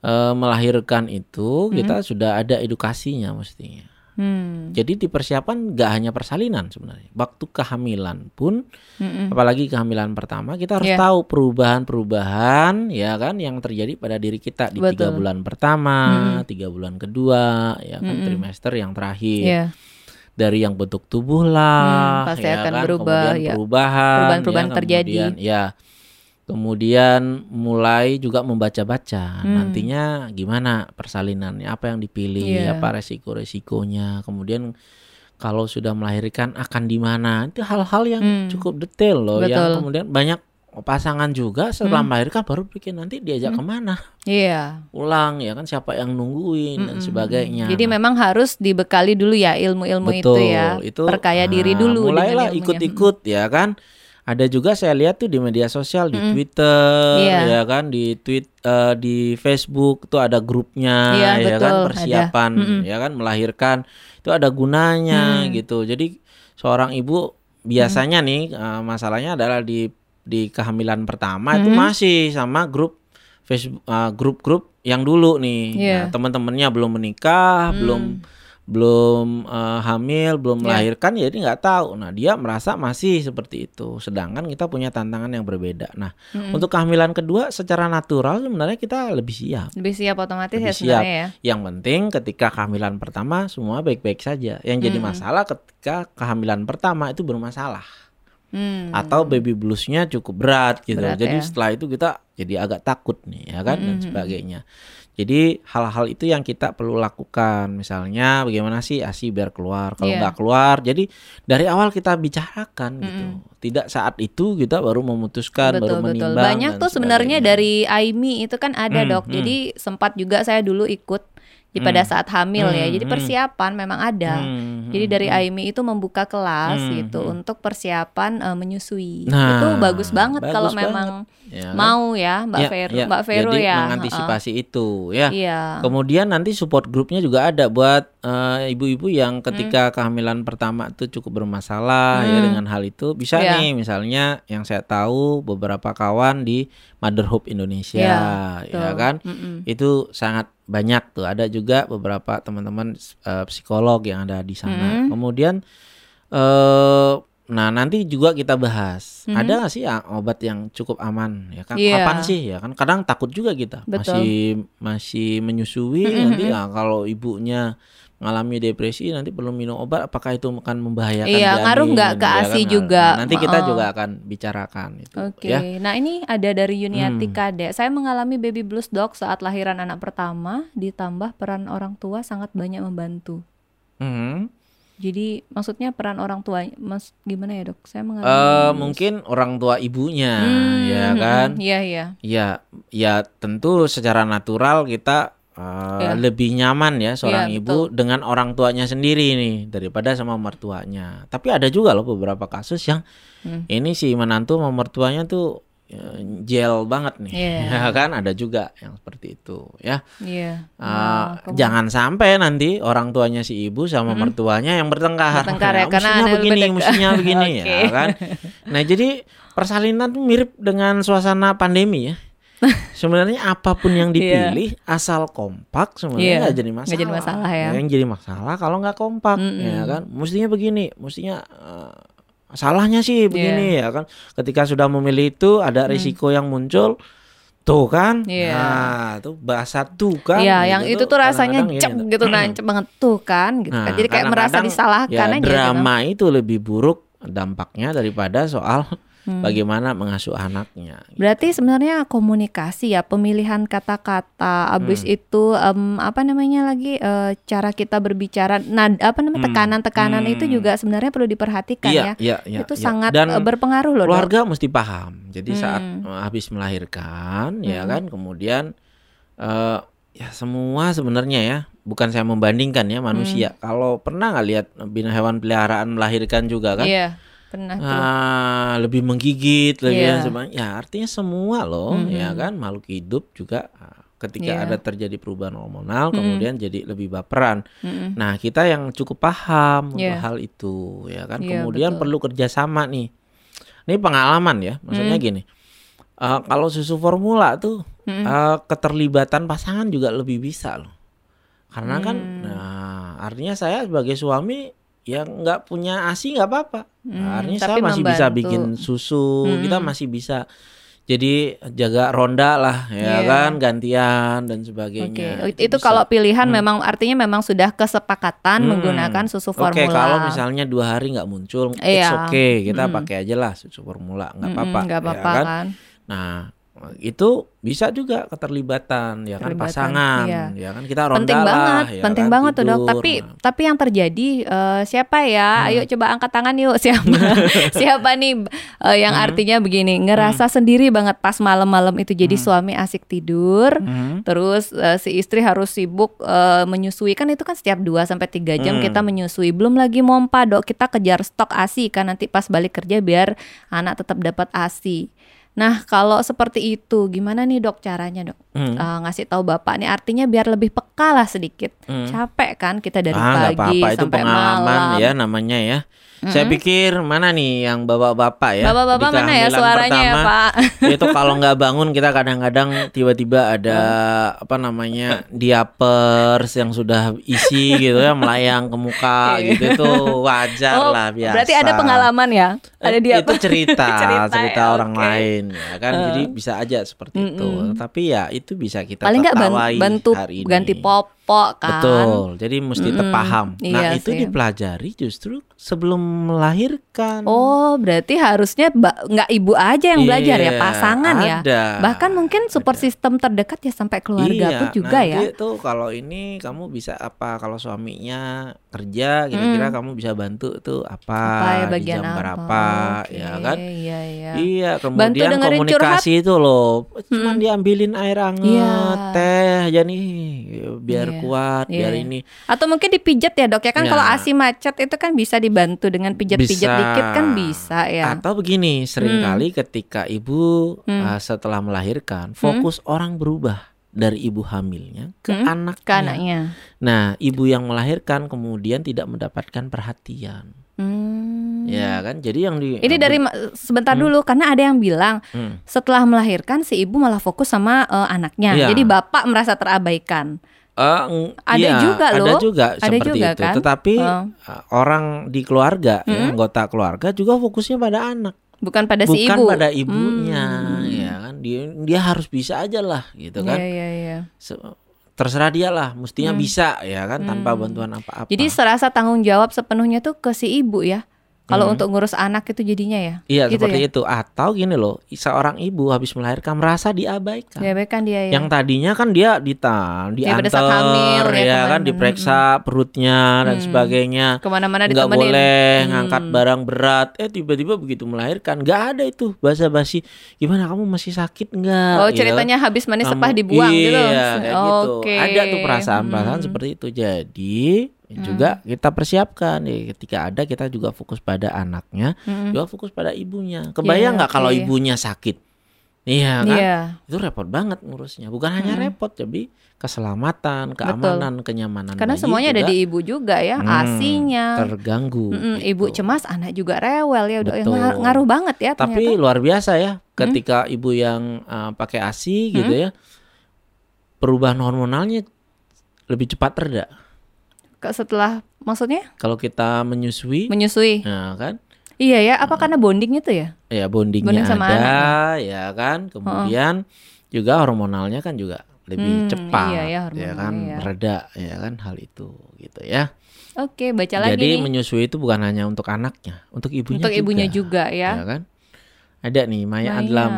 eh, melahirkan itu kita sudah ada edukasinya mestinya. Hmm. Jadi dipersiapkan nggak hanya persalinan sebenarnya. Waktu kehamilan pun Mm-mm. apalagi kehamilan pertama kita harus Iya. tahu perubahan-perubahan ya kan yang terjadi pada diri kita di tiga bulan pertama, tiga bulan kedua, ya kan Mm-mm. trimester yang terakhir Iya. dari yang bentuk tubuh lah, Hmm, pasti ya akan kan? berubah, kemudian ya. perubahan, Perubahan-perubahan ya, terjadi. kemudian, ya, kemudian mulai juga membaca-baca Hmm. nantinya gimana persalinannya, apa yang dipilih, Iya. apa resiko-resikonya, kemudian kalau sudah melahirkan akan di mana, itu hal-hal yang Hmm. cukup detail loh, yang Betul. kemudian banyak pasangan juga setelah Hmm. melahirkan baru pikir nanti diajak ke mana, Iya. pulang ya kan siapa yang nungguin dan Mm-mm. sebagainya. Jadi Nah, memang harus dibekali dulu ya ilmu-ilmu itu ya. Perkaya diri nah, dulu Mulailah ikut-ikut ya kan. Ada juga saya lihat tuh di media sosial di Mm-mm. Twitter Iya. ya kan di tweet eh, di Facebook tuh ada grupnya Iya, ya kan betul, persiapan ada. Mm-mm. ya kan melahirkan itu ada gunanya Hmm. gitu. Jadi seorang ibu biasanya nih eh, masalahnya adalah di di kehamilan pertama itu Mhm. masih sama grup Facebook eh, grup-grup yang dulu nih. Iya. Nah, teman-temannya belum menikah, Hmm. belum belum eh, hamil, belum Iya. melahirkan, jadi nggak tahu. Nah, dia merasa masih seperti itu. Sedangkan kita punya tantangan yang berbeda. Nah, Mm-mm. untuk kehamilan kedua secara natural sebenarnya kita lebih siap. lebih siap otomatis Lebih ya sebenarnya ya. Yang penting ketika kehamilan pertama semua baik-baik saja. Yang jadi Mm-mm. masalah ketika kehamilan pertama itu bermasalah. hmm. atau baby bluesnya cukup berat gitu. Berat, jadi ya? setelah itu kita jadi agak takut nih ya kan hmm. dan sebagainya. Jadi hal-hal itu yang kita perlu lakukan. Misalnya bagaimana sih ASI biar keluar. Kalau yeah. nggak keluar, jadi dari awal kita bicarakan mm -hmm. gitu. Tidak saat itu kita baru memutuskan, betul, baru menimbang. Betul. Banyak tuh sebenarnya dari AIMI itu kan ada hmm, dok. Hmm. Jadi sempat juga saya dulu ikut di pada hmm. saat hamil hmm. ya. Jadi hmm. persiapan hmm. memang ada. Hmm. Jadi dari hmm. AIMI itu membuka kelas hmm. gitu hmm. untuk persiapan uh, menyusui. Nah, itu bagus banget kalau memang ya, kan? mau ya Mbak ya, Vero, ya. Mbak Vero Jadi ya. mengantisipasi uh. itu ya. Iya. Kemudian nanti support grupnya juga ada buat eh, ibu-ibu uh, yang ketika hmm. kehamilan pertama itu cukup bermasalah ya hmm. ya dengan hal itu bisa ya. nih misalnya yang saya tahu beberapa kawan di Mother Hope Indonesia ya, ya kan. Mm -mm. Itu sangat banyak tuh ada juga beberapa teman-teman uh, psikolog yang ada di sana. Hmm. Kemudian uh, nah nanti juga kita bahas hmm. ada nggak sih ya, obat yang cukup aman ya kan yeah. kapan sih ya kan kadang takut juga kita Betul. masih masih menyusui hmm. nanti ya kalau ibunya mengalami depresi nanti perlu minum obat apakah itu akan membahayakan iya ngaruh nggak ke ASI juga nah, nanti kita oh. juga akan bicarakan itu oke okay. ya. nah ini ada dari Yuniati hmm. Kade saya mengalami baby blues dok saat lahiran anak pertama ditambah peran orang tua sangat banyak membantu hmm. Jadi maksudnya peran orang tua, mas gimana ya dok? Saya mengalami. Uh, mungkin orang tua ibunya, hmm, ya kan? Iya iya. Ya, ya tentu secara natural kita uh, ya. lebih nyaman ya seorang ya, ibu betul. dengan orang tuanya sendiri nih daripada sama mertuanya. Tapi ada juga loh beberapa kasus yang hmm. ini si menantu sama mertuanya tuh uh, gel banget nih, yeah. ya kan? Ada juga yang seperti itu ya. Yeah. Uh, nah, jangan sampai nanti orang tuanya si ibu sama hmm. mertuanya yang bertengkar. Bertengkar ya, ya karena begini, mestinya begini okay. ya kan. Nah jadi persalinan tuh mirip dengan suasana pandemi ya. Sebenarnya apa pun yang iya. dipilih yeah. asal kompak sebenarnya yeah. jadi masalah. Gak jadi masalah ya. Yang jadi masalah kalau nggak kompak mm -hmm. ya kan. Mestinya begini, mestinya uh, salahnya sih begini yeah. ya kan. Ketika sudah memilih itu ada mm. risiko mm. yang muncul Tuh kan, yeah. nah tuh bahasa tuh kan. Iya, gitu yang itu tuh rasanya cep gitu, gitu nancep banget tuh kan, gitu kan. nah, kan. Jadi kayak merasa disalahkan ya, aja. Gitu drama gitu. itu lebih buruk dampaknya daripada soal hmm. bagaimana mengasuh anaknya. Gitu. Berarti sebenarnya komunikasi ya, pemilihan kata-kata, abis hmm. itu um, apa namanya lagi uh, cara kita berbicara, nah apa namanya hmm. tekanan-tekanan hmm. itu juga sebenarnya perlu diperhatikan iya, ya. Iya, iya, itu iya. sangat Dan uh, berpengaruh loh. Keluarga dok. mesti paham. Jadi hmm. saat uh, habis melahirkan, ya hmm. ya kan, kemudian uh, ya semua sebenarnya ya bukan saya membandingkan ya manusia hmm. kalau pernah nggak lihat bina hewan peliharaan melahirkan juga kan yeah pernah tuh. Ah, lebih menggigit lebih yeah. ya, ya artinya semua loh mm -hmm. ya kan makhluk hidup juga ah, ketika yeah. ada terjadi perubahan hormonal mm -hmm. kemudian jadi lebih baperan. Mm -hmm. Nah, kita yang cukup paham yeah. untuk hal itu ya kan. Yeah, kemudian betul. perlu kerjasama nih. Ini pengalaman ya, maksudnya mm. gini. Uh, kalau susu formula tuh mm -hmm. uh, keterlibatan pasangan juga lebih bisa loh. Karena mm. kan nah artinya saya sebagai suami yang nggak punya asi nggak apa-apa. Hmm, artinya saya masih membantu. bisa bikin susu, hmm. kita masih bisa jadi jaga ronda lah ya yeah. kan gantian dan sebagainya. Okay. Itu, itu kalau pilihan hmm. memang artinya memang sudah kesepakatan hmm. menggunakan susu formula. Oke, okay, kalau misalnya dua hari nggak muncul, yeah. it's iya. okay kita hmm. pakai aja lah susu formula, nggak apa-apa. Nggak apa-apa ya kan? kan. Nah itu bisa juga keterlibatan ya kan pasangan iya. ya kan kita ronda penting lah, banget ya penting kan, banget tuh dok tapi nah. tapi yang terjadi uh, siapa ya hmm. ayo coba angkat tangan yuk siapa siapa nih uh, yang hmm. artinya begini ngerasa hmm. sendiri banget pas malam-malam itu jadi hmm. suami asik tidur hmm. terus uh, si istri harus sibuk uh, menyusui kan itu kan setiap 2 sampai tiga jam hmm. kita menyusui belum lagi mompa dok kita kejar stok ASI kan nanti pas balik kerja biar anak tetap dapat ASI Nah, kalau seperti itu, gimana nih dok caranya dok? Hmm. Uh, ngasih tahu bapak nih artinya biar lebih peka lah sedikit. Hmm. Capek kan kita dari ah, pagi apa -apa. sampai itu pengalaman malam. ya namanya ya. Mm-hmm. Saya pikir mana nih yang bapak-bapak ya? Bapak-bapak mana ya suaranya ya, pertama, ya Pak? Itu kalau nggak bangun kita kadang-kadang tiba-tiba ada mm. apa namanya diapers yang sudah isi gitu ya melayang ke muka iya. gitu itu wajar oh, lah biasa. Berarti ada pengalaman ya? Ada dia itu cerita cerita, cerita ya, orang okay. lain mungkin ya kan. Jadi bisa aja seperti Mm-mm. itu. Tapi ya itu bisa kita Paling nggak bantu hari ini. ganti popok kan. Betul. Jadi mesti Mm-mm. terpaham. Nah, Iya itu sih. dipelajari justru sebelum melahirkan. Oh, berarti harusnya nggak ibu aja yang belajar ya, Iya, pasangan ya. ada. Bahkan mungkin support system terdekat ya sampai keluarga iya, pun juga nanti ya. tuh kalau ini kamu bisa apa kalau suaminya kerja kira-kira Mm. kamu bisa bantu tuh apa, Apa ya di bagian jam apa? berapa Oke, ya kan Iya, iya. Iya, Bantu kemudian dengerin komunikasi itu loh, cuman Mm-mm. diambilin air hangat, Iya. teh aja nih, biar Iya, kuat, iya, biar iya. ini Atau mungkin dipijat ya, Dok ya kan Ya. kalau ASI macet itu kan bisa dibantu dengan pijat-pijat dikit kan bisa ya. Atau begini, sering kali ketika ibu Hmm. uh, setelah melahirkan, fokus orang berubah dari ibu hamilnya ke Hmm, anaknya. Ke anaknya. Nah, ibu yang melahirkan kemudian tidak mendapatkan perhatian. Hmm. Ya kan? Jadi yang di Ini dari sebentar Hmm. dulu karena ada yang bilang Hmm. setelah melahirkan si ibu malah fokus sama eh, anaknya. Iya. Jadi bapak merasa terabaikan. Eng- Ada iya, juga ada loh. juga Ada seperti juga itu. kan? Tetapi uh, orang di keluarga, ya, Mm-mm. anggota keluarga juga fokusnya pada anak, Bukan pada si bukan ibu. pada ibunya, Hmm. Dia dia harus bisa aja lah, gitu kan? Iya, iya, iya. Se- Terserah dia lah, mestinya Hmm. bisa, ya kan? Tanpa Hmm. bantuan apa-apa. Jadi serasa tanggung jawab sepenuhnya tuh ke si ibu ya. Kalau Hmm. untuk ngurus anak itu jadinya ya. Iya gitu seperti ya? itu. Atau gini loh, seorang ibu habis melahirkan merasa diabaikan. Diabaikan dia ya. Yang tadinya kan dia ditan, Iya, diantar, saat hamil, ya, ya kan, diperiksa perutnya dan Hmm. sebagainya. Ke mana-mana ditemenin. boleh Hmm. ngangkat barang berat. Eh tiba-tiba begitu melahirkan, nggak ada itu basa-basi. Gimana kamu masih sakit nggak? Oh Gitu. ceritanya habis manis sepah dibuang iya, gitu. kayak gitu. Oke. Ada tuh perasaan-perasaan Hmm. seperti itu. Jadi juga kita persiapkan ya ketika ada kita juga fokus pada anaknya, Mm-mm. juga fokus pada ibunya. Kebayang Iya, nggak kalau oke. ibunya sakit? Iya kan? Iya. Itu repot banget ngurusnya. Bukan hanya Mm-mm. repot, tapi keselamatan, keamanan, kenyamanan Karena semuanya ada juga di ibu juga ya, Hmm, asinya. terganggu. Gitu. Ibu cemas, anak juga rewel ya udah Betul. ngar- ngaruh banget ya Tapi ternyata. luar biasa ya, ketika ibu yang uh, pakai ASI gitu Hmm. ya, perubahan hormonalnya lebih cepat reda. Setelah maksudnya Kalau kita menyusui, menyusui. nah kan, Iya ya, apa karena bonding itu ya? ya bondingnya Bonding sama ada, anak ya kan. Kemudian juga hormonalnya kan juga lebih Hmm, cepat, iya ya, ya kan, ya. reda, ya kan hal itu, gitu ya. Oke, baca lagi Jadi nih. menyusui itu bukan hanya untuk anaknya, untuk ibunya Untuk ibunya juga, juga ya. ya kan. Ada nih Maya Maya, Adlam.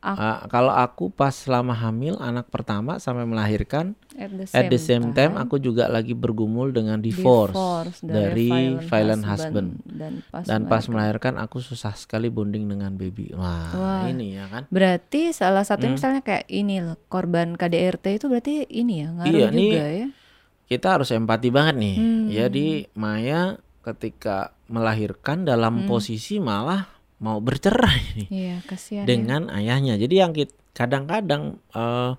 Aku- Ah, kalau aku pas selama hamil anak pertama sampai melahirkan At the At the same time, aku juga lagi bergumul dengan divorce, dari violent husband. dan pas, dan pas melahirkan. melahirkan aku susah sekali bonding dengan baby. Wah, Wah. ini ya kan? Berarti salah satu Hmm. misalnya kayak ini loh, korban KDRT itu berarti ini ya ngaruh Iya, juga nih. ya. Kita harus empati banget nih. Hmm. Jadi Maya ketika melahirkan dalam Hmm. posisi malah mau bercerai nih Iya, kasihan. ya. dengan ayahnya. Jadi yang kadang-kadang eh,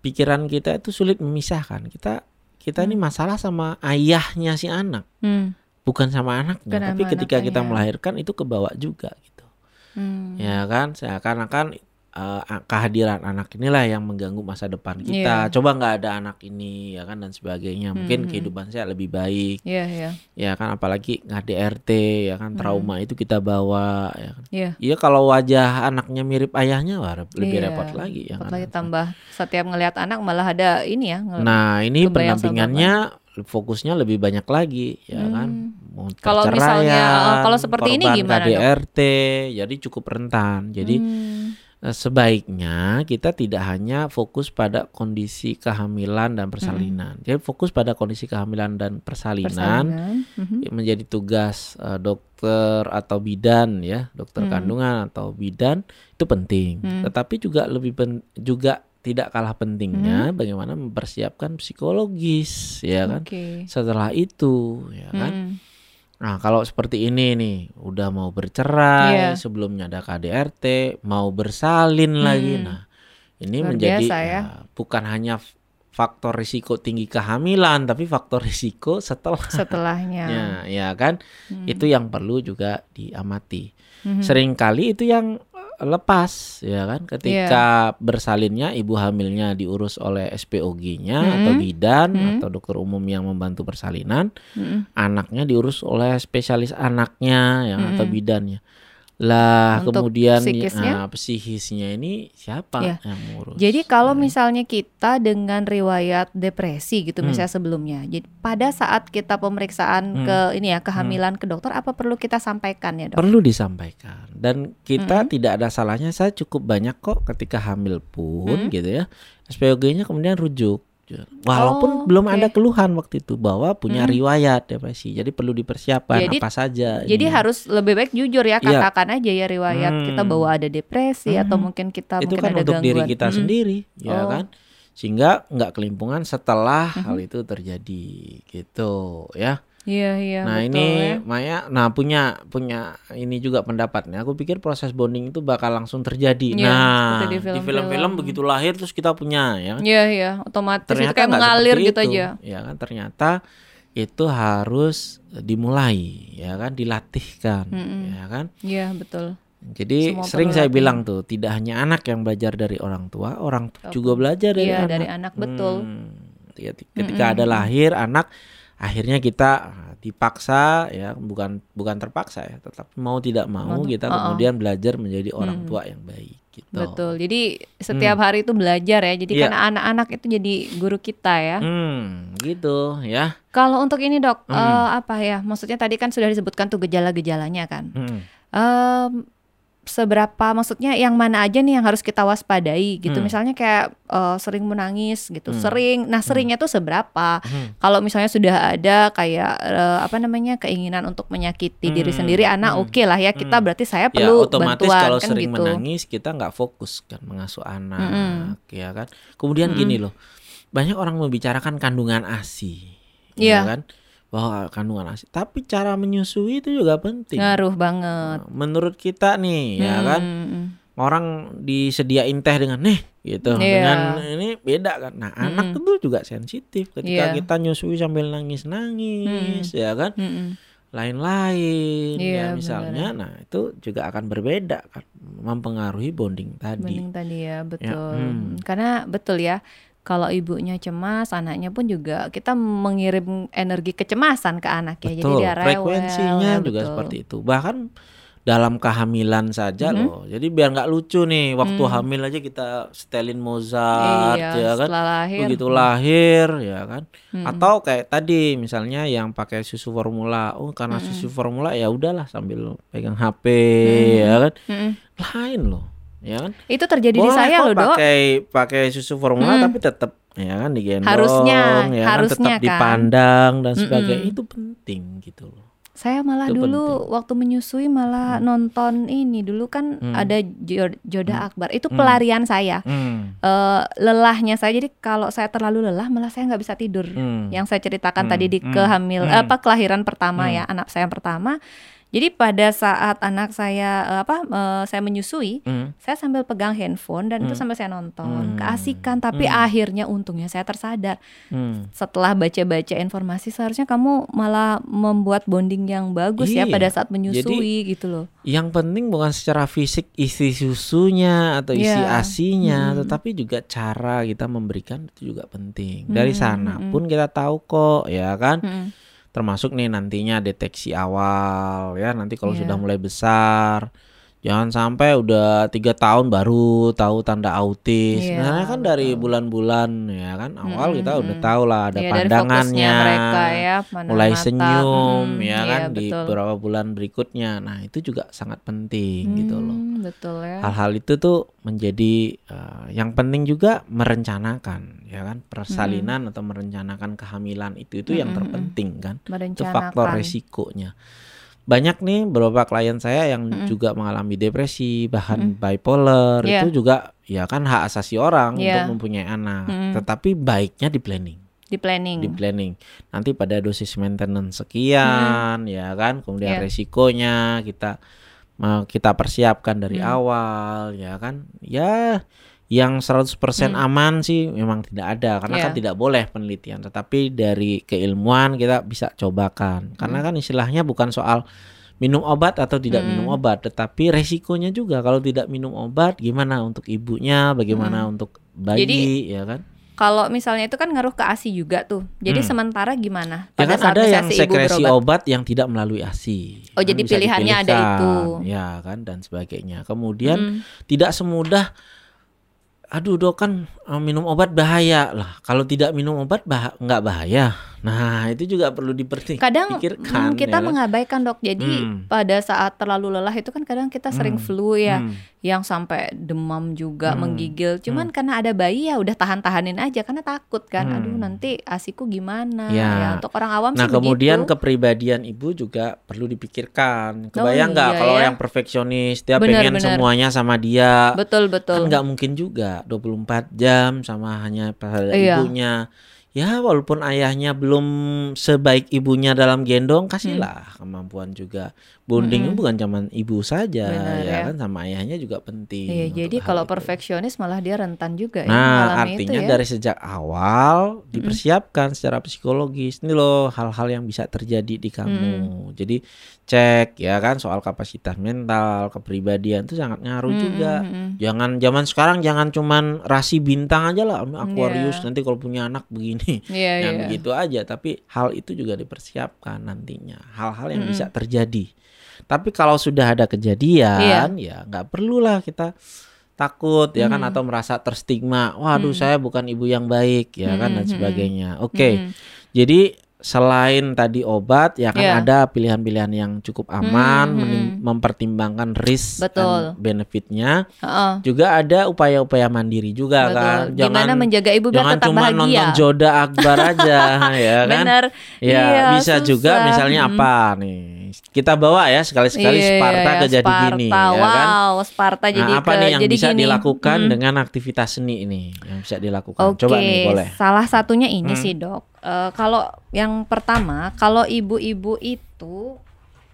pikiran kita itu sulit memisahkan. Kita kita ini masalah sama ayahnya si anak. Hmm. bukan sama anaknya, Bukan tapi sama ketika kita anaknya. melahirkan itu kebawa juga gitu. Hmm. Ya kan? Seakan-akan eh, kehadiran anak inilah yang mengganggu masa depan kita. Iya. Coba nggak ada anak ini ya kan dan sebagainya. Mungkin Mhm. kehidupan saya lebih baik. Iya, iya. Ya kan apalagi nggak DRT ya kan Hmm. trauma itu kita bawa ya kan. Iya. Iya kalau wajah anaknya mirip ayahnya wah lebih Iya. repot lagi ya Repot kan. lagi tambah setiap ngelihat anak malah ada ini ya. Nah, ini pendampingannya fokusnya lebih banyak lagi ya kan. Hmm. Mau Kalau misalnya, eh, kalau seperti ini gimana, Dok? KDRT, jadi cukup rentan. Jadi Hmm. Eh, sebaiknya kita tidak hanya fokus pada kondisi kehamilan dan persalinan. Jadi fokus pada kondisi kehamilan dan persalinan Persalinan. Mhm. ya, menjadi tugas eh, dokter atau bidan ya, dokter Hmm. kandungan atau bidan itu penting. Hmm. Tetapi juga lebih pen- juga tidak kalah pentingnya bagaimana mempersiapkan psikologis ya kan. Oke. Setelah itu ya kan. Hmm. Nah, kalau seperti ini nih, udah mau bercerai, Iya. sebelumnya ada KDRT, mau bersalin lagi. Hmm. Nah, ini Luar menjadi biasa ya. ya, bukan hanya faktor risiko tinggi kehamilan, tapi faktor risiko setelahnya, Setelahnya. ya kan? Hmm. Itu yang perlu juga diamati. Mhm. Seringkali itu yang lepas, ya kan? Ketika bersalinnya ibu hamilnya diurus oleh SPOG-nya Hmm. atau bidan Hmm. atau dokter umum yang membantu persalinan Mhm. anaknya diurus oleh spesialis anaknya yang atau Mm-mm. bidannya. Lah Untuk kemudian psikisnya? ah, psikisnya ini siapa Iya. yang ngurus? Jadi kalau Nah, misalnya kita dengan riwayat depresi gitu Hmm. misalnya sebelumnya. Jadi pada saat kita pemeriksaan Hmm. ke ini ya kehamilan ke dokter apa perlu kita sampaikan ya, Dok? perlu disampaikan dan kita Mm-mm. tidak ada salahnya saya cukup banyak kok ketika hamil pun Mm. gitu ya SPOG-nya kemudian rujuk walaupun Oh, belum oke. ada keluhan waktu itu bahwa punya Mm. riwayat depresi jadi perlu dipersiapkan Jadi- apa saja Jadi ini. harus lebih baik jujur ya Iya. katakan aja ya riwayat Hmm. kita bahwa ada depresi atau Hmm. mungkin kita itu mungkin kan ada untuk diri gangguan. kita Mm-mm. sendiri ya Oh. kan sehingga nggak kelimpungan setelah Mhm. hal itu terjadi gitu ya Iya iya nah betul ini ya. Maya nah punya punya ini juga pendapatnya aku pikir proses bonding itu bakal langsung terjadi Iya, nah di di film-film. film-film begitu lahir terus kita punya ya kan? Iya iya otomatis itu ternyata kayak nggak mengalir gitu itu, aja. ya kan ternyata itu harus dimulai ya kan dilatihkan Mm-mm. ya kan Iya betul. jadi Semua sering saya latihan. bilang tuh tidak hanya anak yang belajar dari orang tua orang tua juga belajar dari Iya anak dari anak betul. Hmm, ketika ketika Mm-mm. ada lahir anak akhirnya kita ah, dipaksa ya bukan bukan terpaksa ya tetapi mau tidak mau Mau- kita uh-uh. kemudian belajar menjadi orang Mm. tua yang baik gitu Betul. Jadi setiap hari itu belajar ya. Jadi Iya. kan anak-anak itu jadi guru kita ya. hmm gitu ya Kalau untuk ini dok, Hmm. eh, apa ya? Maksudnya tadi kan sudah disebutkan tuh gejala-gejalanya kan. Hmm. Seberapa maksudnya yang mana aja nih yang harus kita waspadai gitu. Hmm. Misalnya kayak eh, sering menangis gitu. Hmm. Sering. Nah, seringnya tuh seberapa? Hmm. Kalau misalnya sudah ada kayak eh, apa namanya? keinginan untuk menyakiti diri Hmm. sendiri anak, Hmm. oke lah ya. Kita Hmm. berarti saya ya perlu otomatis bantuan kalau kan sering gitu. menangis kita nggak fokus kan mengasuh anak Mm-mm. ya kan kemudian Mm-mm. gini loh banyak orang membicarakan kandungan asi Iya. ya kan bahwa kandungan asi tapi cara menyusui itu juga penting Ngaruh banget. Nah, menurut kita nih ya kan Hmm. orang disediain teh dengan nih gitu Iya. dengan ini beda kan nah anak Mm-mm. itu juga sensitif ketika Iya. kita nyusui sambil nangis nangis ya kan Mm-mm. lain-lain Iya, ya misalnya nah itu juga akan berbeda kan mempengaruhi bonding tadi Bening tadi ya betul. hmm. Karena betul ya kalau ibunya cemas, anaknya pun juga kita mengirim energi kecemasan ke anak ya. Jadi betul dia rewel. frekuensinya ya, juga betul. seperti itu bahkan dalam kehamilan saja Mhm. loh jadi biar nggak lucu nih waktu Hmm. hamil aja kita setelin Mozart Iya, ya kan lahir. begitu lahir ya kan Mm-mm. atau kayak tadi misalnya yang pakai susu formula oh karena Mm-mm. susu formula ya udahlah sambil pegang HP Mm-mm. ya kan Mm-mm. lain loh ya kan Itu terjadi di Boleh saya kok loh, Dok. pakai pakai susu formula Hmm. tapi tetap ya kan digendong Harusnya, ya kan harusnya tetap kan. dipandang dan sebagainya itu penting gitu loh Saya malah Itu dulu penting. waktu menyusui malah nonton ini. Dulu kan Hmm. ada Jo- Joda Akbar. Itu Hmm. pelarian saya. hmm. Eh, lelahnya saya. Jadi kalau saya terlalu lelah malah saya nggak bisa tidur. Hmm. yang saya ceritakan Hmm, tadi di hmm, kehamil hmm. apa kelahiran pertama Hmm. ya anak saya yang pertama jadi pada saat anak saya eh, apa eh, saya menyusui Hmm. saya sambil pegang handphone dan itu Hmm. sambil saya nonton Hmm. keasikan tapi Hmm. akhirnya untungnya saya tersadar Hmm. setelah baca-baca informasi seharusnya kamu malah membuat bonding yang bagus ya Iya. pada saat menyusui gitu loh yang penting bukan secara fisik isi susunya atau isi Iya. asinya Hmm. tetapi juga cara kita memberikan itu juga penting dari Hmm, sana hmm. pun kita tahu kok ya kan Mm-mm. Termasuk nih nantinya deteksi awal ya nanti kalau Iya. sudah mulai besar jangan sampai udah tiga tahun baru tahu tanda autis. Iya, nah kan dari bulan-bulan ya kan awal Mm-mm, kita udah tahu lah ada dari pandangannya. mereka ya mana mulai mata. senyum Mm-mm, ya iya, kan di betul. beberapa bulan berikutnya. Nah itu juga sangat penting gitu loh. Hmm, betul ya. Hal-hal itu tuh menjadi eh, yang penting juga merencanakan ya kan persalinan atau merencanakan kehamilan itu itu yang Mm-mm, mm-mm. terpenting kan. Itu faktor resikonya banyak nih beberapa klien saya yang Mm-mm. juga mengalami depresi bahkan Mm-mm. bipolar Iya. itu juga ya kan hak asasi orang Iya. untuk mempunyai anak Mm-mm. tetapi baiknya di planning di planning di planning nanti pada dosis maintenance sekian ya kan kemudian Iya. resikonya kita kita persiapkan dari Hmm. awal ya kan ya yang 100% Hmm. aman sih memang tidak ada karena Iya. kan tidak boleh penelitian tetapi dari keilmuan kita bisa cobakan karena kan istilahnya bukan soal minum obat atau tidak Hmm. minum obat tetapi resikonya juga kalau tidak minum obat gimana untuk ibunya bagaimana untuk bayi Jadi, ya kan kalau misalnya itu kan ngaruh ke ASI juga tuh. Jadi Hmm. sementara gimana? Ya Pada kan saat ada yang sekresi obat yang tidak melalui ASI. Oh, Kan jadi pilihannya ada dipilihkan, itu. Ya kan dan sebagainya. Kemudian Hmm. tidak semudah aduh dok kan minum obat bahaya lah. Kalau tidak minum obat bah nggak bahaya. Nah itu juga perlu diperti- Kadang dipikirkan. hmm, kita ya kan? mengabaikan dok. Jadi Hmm. pada saat terlalu lelah itu kan kadang kita sering Hmm. flu ya, Hmm. yang sampai demam juga, Hmm. menggigil. Cuman karena ada bayi ya udah tahan-tahanin aja karena takut kan. Hmm. Aduh nanti asiku gimana? Ya. Ya, untuk orang awam Nah sih kemudian begitu. kepribadian ibu juga perlu dipikirkan. Kebayang nggak iya kalau ya. yang perfeksionis dia Benar, pengen benar. semuanya sama dia. betul Kan betul. nggak mungkin juga 24 jam sama hanya pada Iya. ibunya. Ya walaupun ayahnya belum sebaik ibunya dalam gendong, kasihlah kemampuan juga. Bonding Mm-mm. bukan cuman ibu saja Benar, ya ya. kan sama ayahnya juga penting. Iya, jadi kalau itu. perfeksionis malah dia rentan juga ya Nah, mengalami artinya itu ya. dari sejak awal dipersiapkan secara psikologis. Ini loh hal-hal yang bisa terjadi di kamu. Jadi cek ya kan soal kapasitas mental, kepribadian itu sangat ngaruh Mm, juga. mm, mm. Jangan zaman sekarang jangan cuman rasi bintang aja lah, Aquarius Iya. nanti kalau punya anak begini. Iya, yang iya. begitu aja, tapi hal itu juga dipersiapkan nantinya. Hal-hal yang Mm-mm. bisa terjadi. Tapi kalau sudah ada kejadian, ya nggak perlulah kita takut ya kan Mm. atau merasa terstigma. Waduh, Mm. saya bukan ibu yang baik ya kan dan Mm-mm, sebagainya. Oke. Mm-mm. Jadi selain tadi obat ya kan Iya. ada pilihan-pilihan yang cukup aman, Mm, menim- mm. mempertimbangkan risk Betul. dan benefitnya. Heeh. Juga ada upaya-upaya mandiri juga Betul. kan. Gimana menjaga ibu biar jangan tetap cuma bahagia. nonton Joda Akbar aja ya kan. Bener. Ya, Iya, bisa juga susah. misalnya Mm. apa nih? Kita bawa ya sekali-sekali Iya, Sparta iya, ke jadi Sparta. gini ya kan. Wow, Sparta jadi nah, apa ke nih yang jadi bisa gini. dilakukan Hmm. dengan aktivitas seni ini yang bisa dilakukan? Oke, Coba nih boleh. salah satunya ini Hmm. sih dok. Eh, kalau yang pertama, kalau ibu-ibu itu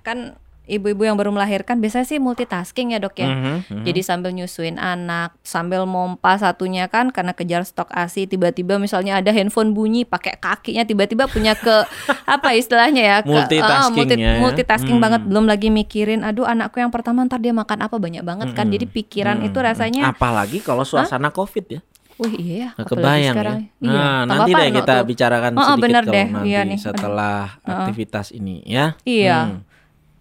kan ibu-ibu yang baru melahirkan biasanya sih multitasking ya dok ya. Mhm, mhm. Jadi sambil nyusuin anak, sambil mompa satunya kan karena kejar stok ASI tiba-tiba misalnya ada handphone bunyi pakai kakinya tiba-tiba punya ke apa istilahnya ya ke Multitasking ya, ya. multitasking Hmm. banget belum lagi mikirin aduh anakku yang pertama ntar dia makan apa banyak banget kan Mm-mm. jadi pikiran Mm-mm. itu rasanya apalagi kalau suasana Covid ya. wih iya ya kebayang sekarang. ya. Iya, Nah, tak nanti deh kita tuh. bicarakan Oh, sedikit bener kalau deh. nanti Iya nih. setelah aktivitas ini ya. Iya. Hmm.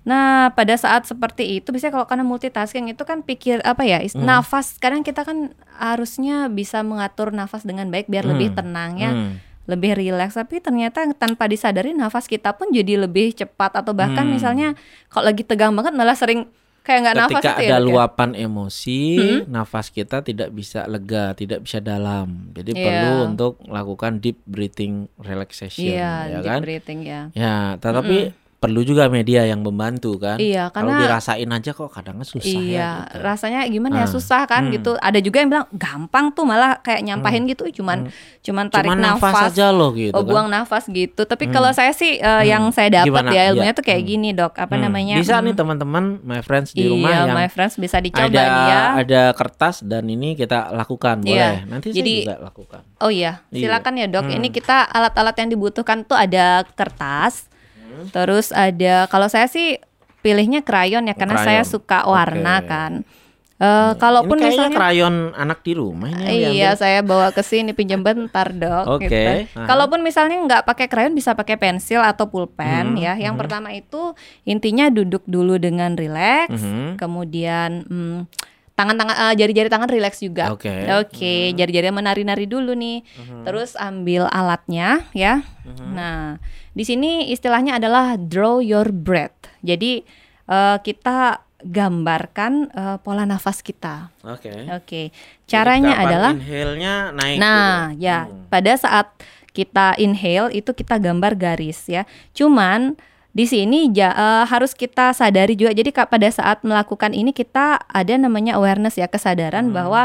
Nah, pada saat seperti itu biasanya kalau karena multitasking itu kan pikir apa ya? Hmm. Nafas kadang kita kan harusnya bisa mengatur nafas dengan baik biar lebih Hmm. tenang ya, Hmm. lebih rileks. Tapi ternyata tanpa disadari nafas kita pun jadi lebih cepat atau bahkan Hmm. misalnya kalau lagi tegang banget malah sering kayak nggak nafas Ketika itu ya. ada ya? luapan emosi, Hmm. nafas kita tidak bisa lega, tidak bisa dalam. Jadi Iya. perlu untuk melakukan deep breathing relaxation, Iya, ya deep kan? breathing ya. Ya, tetapi perlu juga media yang membantu kan. Iya, Kalau karena dirasain aja kok kadang susah iya, ya. gitu. rasanya gimana ya Ah, susah kan hmm. gitu. Ada juga yang bilang gampang tuh malah kayak nyampahin gitu, cuman cuman tarik Cuman nafas, nafas, aja loh gitu oh kan. buang nafas gitu. Tapi Hmm. kalau saya sih eh, yang saya dapat ya ilmunya Iya. tuh kayak Hmm. gini dok, apa Hmm. namanya? Bisa hmm, nih teman-teman, my friends di iya, rumah yang my friends bisa dicoba ada nih ya. ada kertas dan ini kita lakukan Iya. boleh. Nanti Jadi- saya juga lakukan. Oh iya, Iya. silakan ya dok. Hmm. Ini kita alat-alat yang dibutuhkan tuh ada kertas, Hmm. terus ada kalau saya sih pilihnya krayon ya karena saya Krayon. suka warna Oke. kan. Eh, kalaupun ini misalnya krayon anak di rumah Iya, diambil. saya bawa ke sini pinjam bentar, Dok. Oke, gitu. aha. Kalaupun misalnya nggak pakai krayon bisa pakai pensil atau pulpen Mhm, ya. Yang mhm. pertama itu intinya duduk dulu dengan rileks, Mhm. kemudian hmm, tangan-tangan eh, jari-jari tangan rileks juga. Oke. Oke, jari-jari menari-nari dulu nih. Mhm. Terus ambil alatnya ya. Mhm. Nah, di sini istilahnya adalah draw your breath. Jadi eh, kita gambarkan eh, pola nafas kita. Oke. Oke. Jadi Caranya kapan adalah inhale-nya naik Nah, gitu. ya, Hmm. pada saat kita inhale itu kita gambar garis ya. Cuman di sini ja- eh, harus kita sadari juga. Jadi pada saat melakukan ini kita ada namanya awareness ya, kesadaran Hmm. bahwa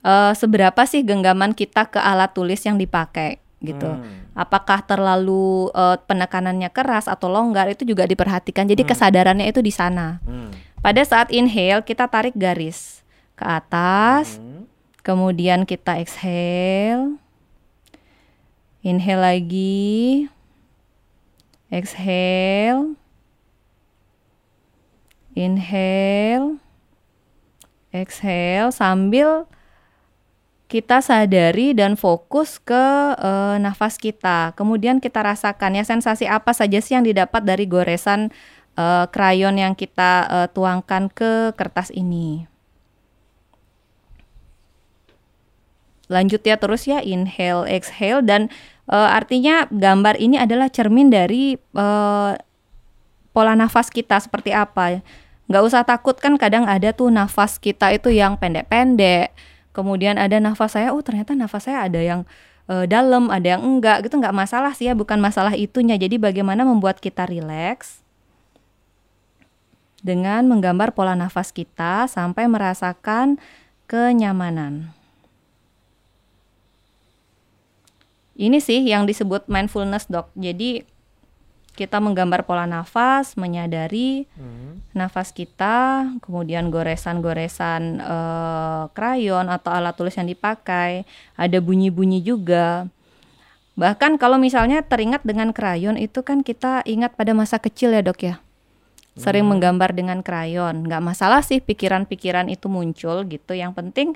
eh, seberapa sih genggaman kita ke alat tulis yang dipakai gitu. Hmm. Apakah terlalu eh, penekanannya keras atau longgar itu juga diperhatikan. Jadi Hmm. kesadarannya itu di sana. Hmm. Pada saat inhale kita tarik garis ke atas. Hmm. Kemudian kita exhale. Inhale lagi. Exhale. Inhale. Exhale sambil kita sadari dan fokus ke uh, nafas kita. Kemudian kita rasakan ya sensasi apa saja sih yang didapat dari goresan uh, krayon yang kita uh, tuangkan ke kertas ini. Lanjut ya terus ya inhale, exhale dan uh, artinya gambar ini adalah cermin dari uh, pola nafas kita seperti apa. Nggak usah takut kan kadang ada tuh nafas kita itu yang pendek-pendek kemudian ada nafas saya oh ternyata nafas saya ada yang uh, dalam ada yang enggak gitu nggak masalah sih ya bukan masalah itunya jadi bagaimana membuat kita rileks dengan menggambar pola nafas kita sampai merasakan kenyamanan. Ini sih yang disebut mindfulness, Dok. Jadi kita menggambar pola nafas, menyadari hmm. nafas kita, kemudian goresan-goresan uh, krayon atau alat tulis yang dipakai, ada bunyi-bunyi juga. Bahkan kalau misalnya teringat dengan krayon itu kan kita ingat pada masa kecil ya dok ya. Sering hmm. menggambar dengan krayon, nggak masalah sih pikiran-pikiran itu muncul gitu. Yang penting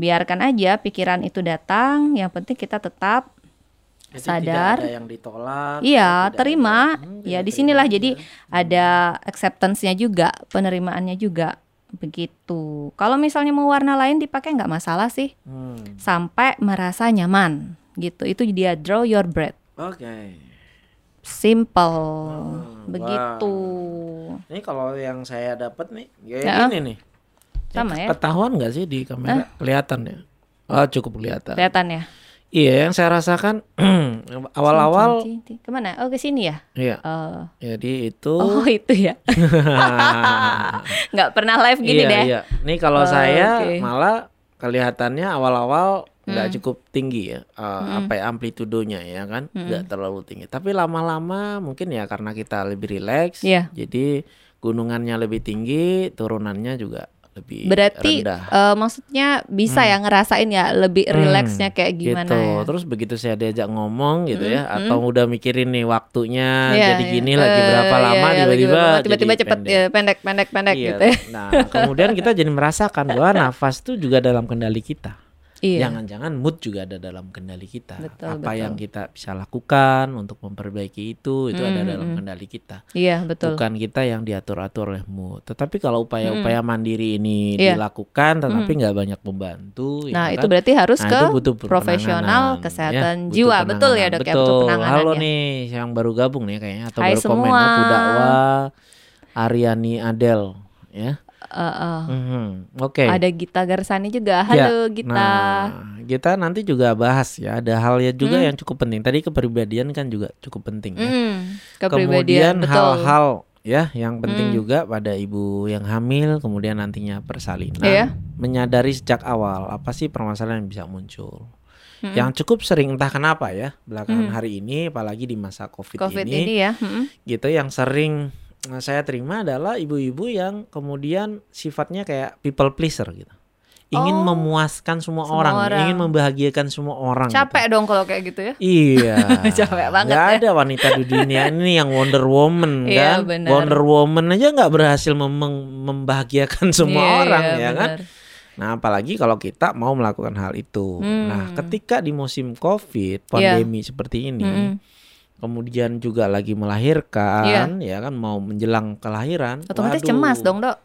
biarkan aja pikiran itu datang. Yang penting kita tetap jadi sadar. tidak ada yang ditolak iya terima ada, hmm, ya di sinilah jadi ada acceptance-nya juga penerimaannya juga. Begitu. Kalau misalnya mau warna lain dipakai nggak masalah sih. Hmm. sampai merasa nyaman gitu. Itu dia draw your breath. Oke. Okay. simple. Hmm, begitu. wow. ini kalau yang saya dapat nih ya. ini nih. Sama ya? Ketahuan nggak sih di kamera? Eh? kelihatan ya? Oh cukup kelihatan. Kelihatan ya Iya, yang saya rasakan awal-awal ke mana? Oh ke sini ya? Iya. Uh. Jadi itu. Oh itu ya. Nggak pernah live gini iya, deh. Iya. Nih kalau oh, saya okay. malah kelihatannya awal-awal nggak hmm. cukup tinggi ya, uh, hmm. apa ya amplitudonya ya kan, nggak hmm. terlalu tinggi. Tapi lama-lama mungkin ya karena kita lebih rileks, yeah. jadi gunungannya lebih tinggi, turunannya juga lebih Berarti uh, maksudnya bisa hmm. ya ngerasain ya lebih hmm. rileksnya kayak gimana gitu. ya. Terus begitu saya diajak ngomong gitu ya, hmm. ya atau hmm. udah mikirin nih waktunya yeah, jadi yeah. gini lagi uh, berapa lama yeah, yeah, tiba-tiba tiba-tiba cepet pendek. Ya, pendek pendek pendek iya. gitu. Ya. Nah, kemudian kita jadi merasakan bahwa nafas itu juga dalam kendali kita. Iya. Jangan-jangan mood juga ada dalam kendali kita. Betul, Apa betul. yang kita bisa lakukan untuk memperbaiki itu itu mm, ada hmm, dalam hmm. kendali kita. Iya, betul. Bukan kita yang diatur-atur oleh mood. Tetapi kalau upaya-upaya mm. mandiri ini yeah. dilakukan tetapi nggak banyak membantu ya Nah, ya itu kan? berarti harus nah, ke butuh profesional ya, kesehatan ya, jiwa. Betul ya, Dok betul. ya, butuh penanganan. Halo nih yang baru gabung nih kayaknya atau Hai baru semua. komen aku dakwah Ariani Adel ya. Uh, uh. Mm-hmm. Oke. Okay. Ada Gita Garsani juga. Ya, Halo ya. Gita. Nah, kita nanti juga bahas ya. Ada hal ya juga mm. yang cukup penting. Tadi kepribadian kan juga cukup penting ya. Mm, kemudian hal-hal ya yang penting mm. juga pada ibu yang hamil kemudian nantinya persalinan yeah. menyadari sejak awal apa sih permasalahan yang bisa muncul. Mm-hmm. Yang cukup sering entah kenapa ya belakangan mm-hmm. hari ini apalagi di masa Covid, COVID ini, ini ya. Mm-hmm. gitu yang sering saya terima adalah ibu-ibu yang kemudian sifatnya kayak people pleaser gitu ingin oh, memuaskan semua, semua orang, orang, ingin membahagiakan semua orang. Gitu. Capek gitu. dong kalau kayak gitu ya? Iya. Capek banget. Gak ya. ada wanita di dunia ini yang Wonder Woman iya, kan? Bener. Wonder Woman aja nggak berhasil mem membahagiakan semua iya, orang iya, ya kan? Nah, apalagi kalau kita mau melakukan hal itu. Hmm. Nah, ketika di musim Covid, pandemi yeah. seperti ini. Hmm kemudian juga lagi melahirkan yeah. ya kan mau menjelang kelahiran otomatis waduh. cemas dong dok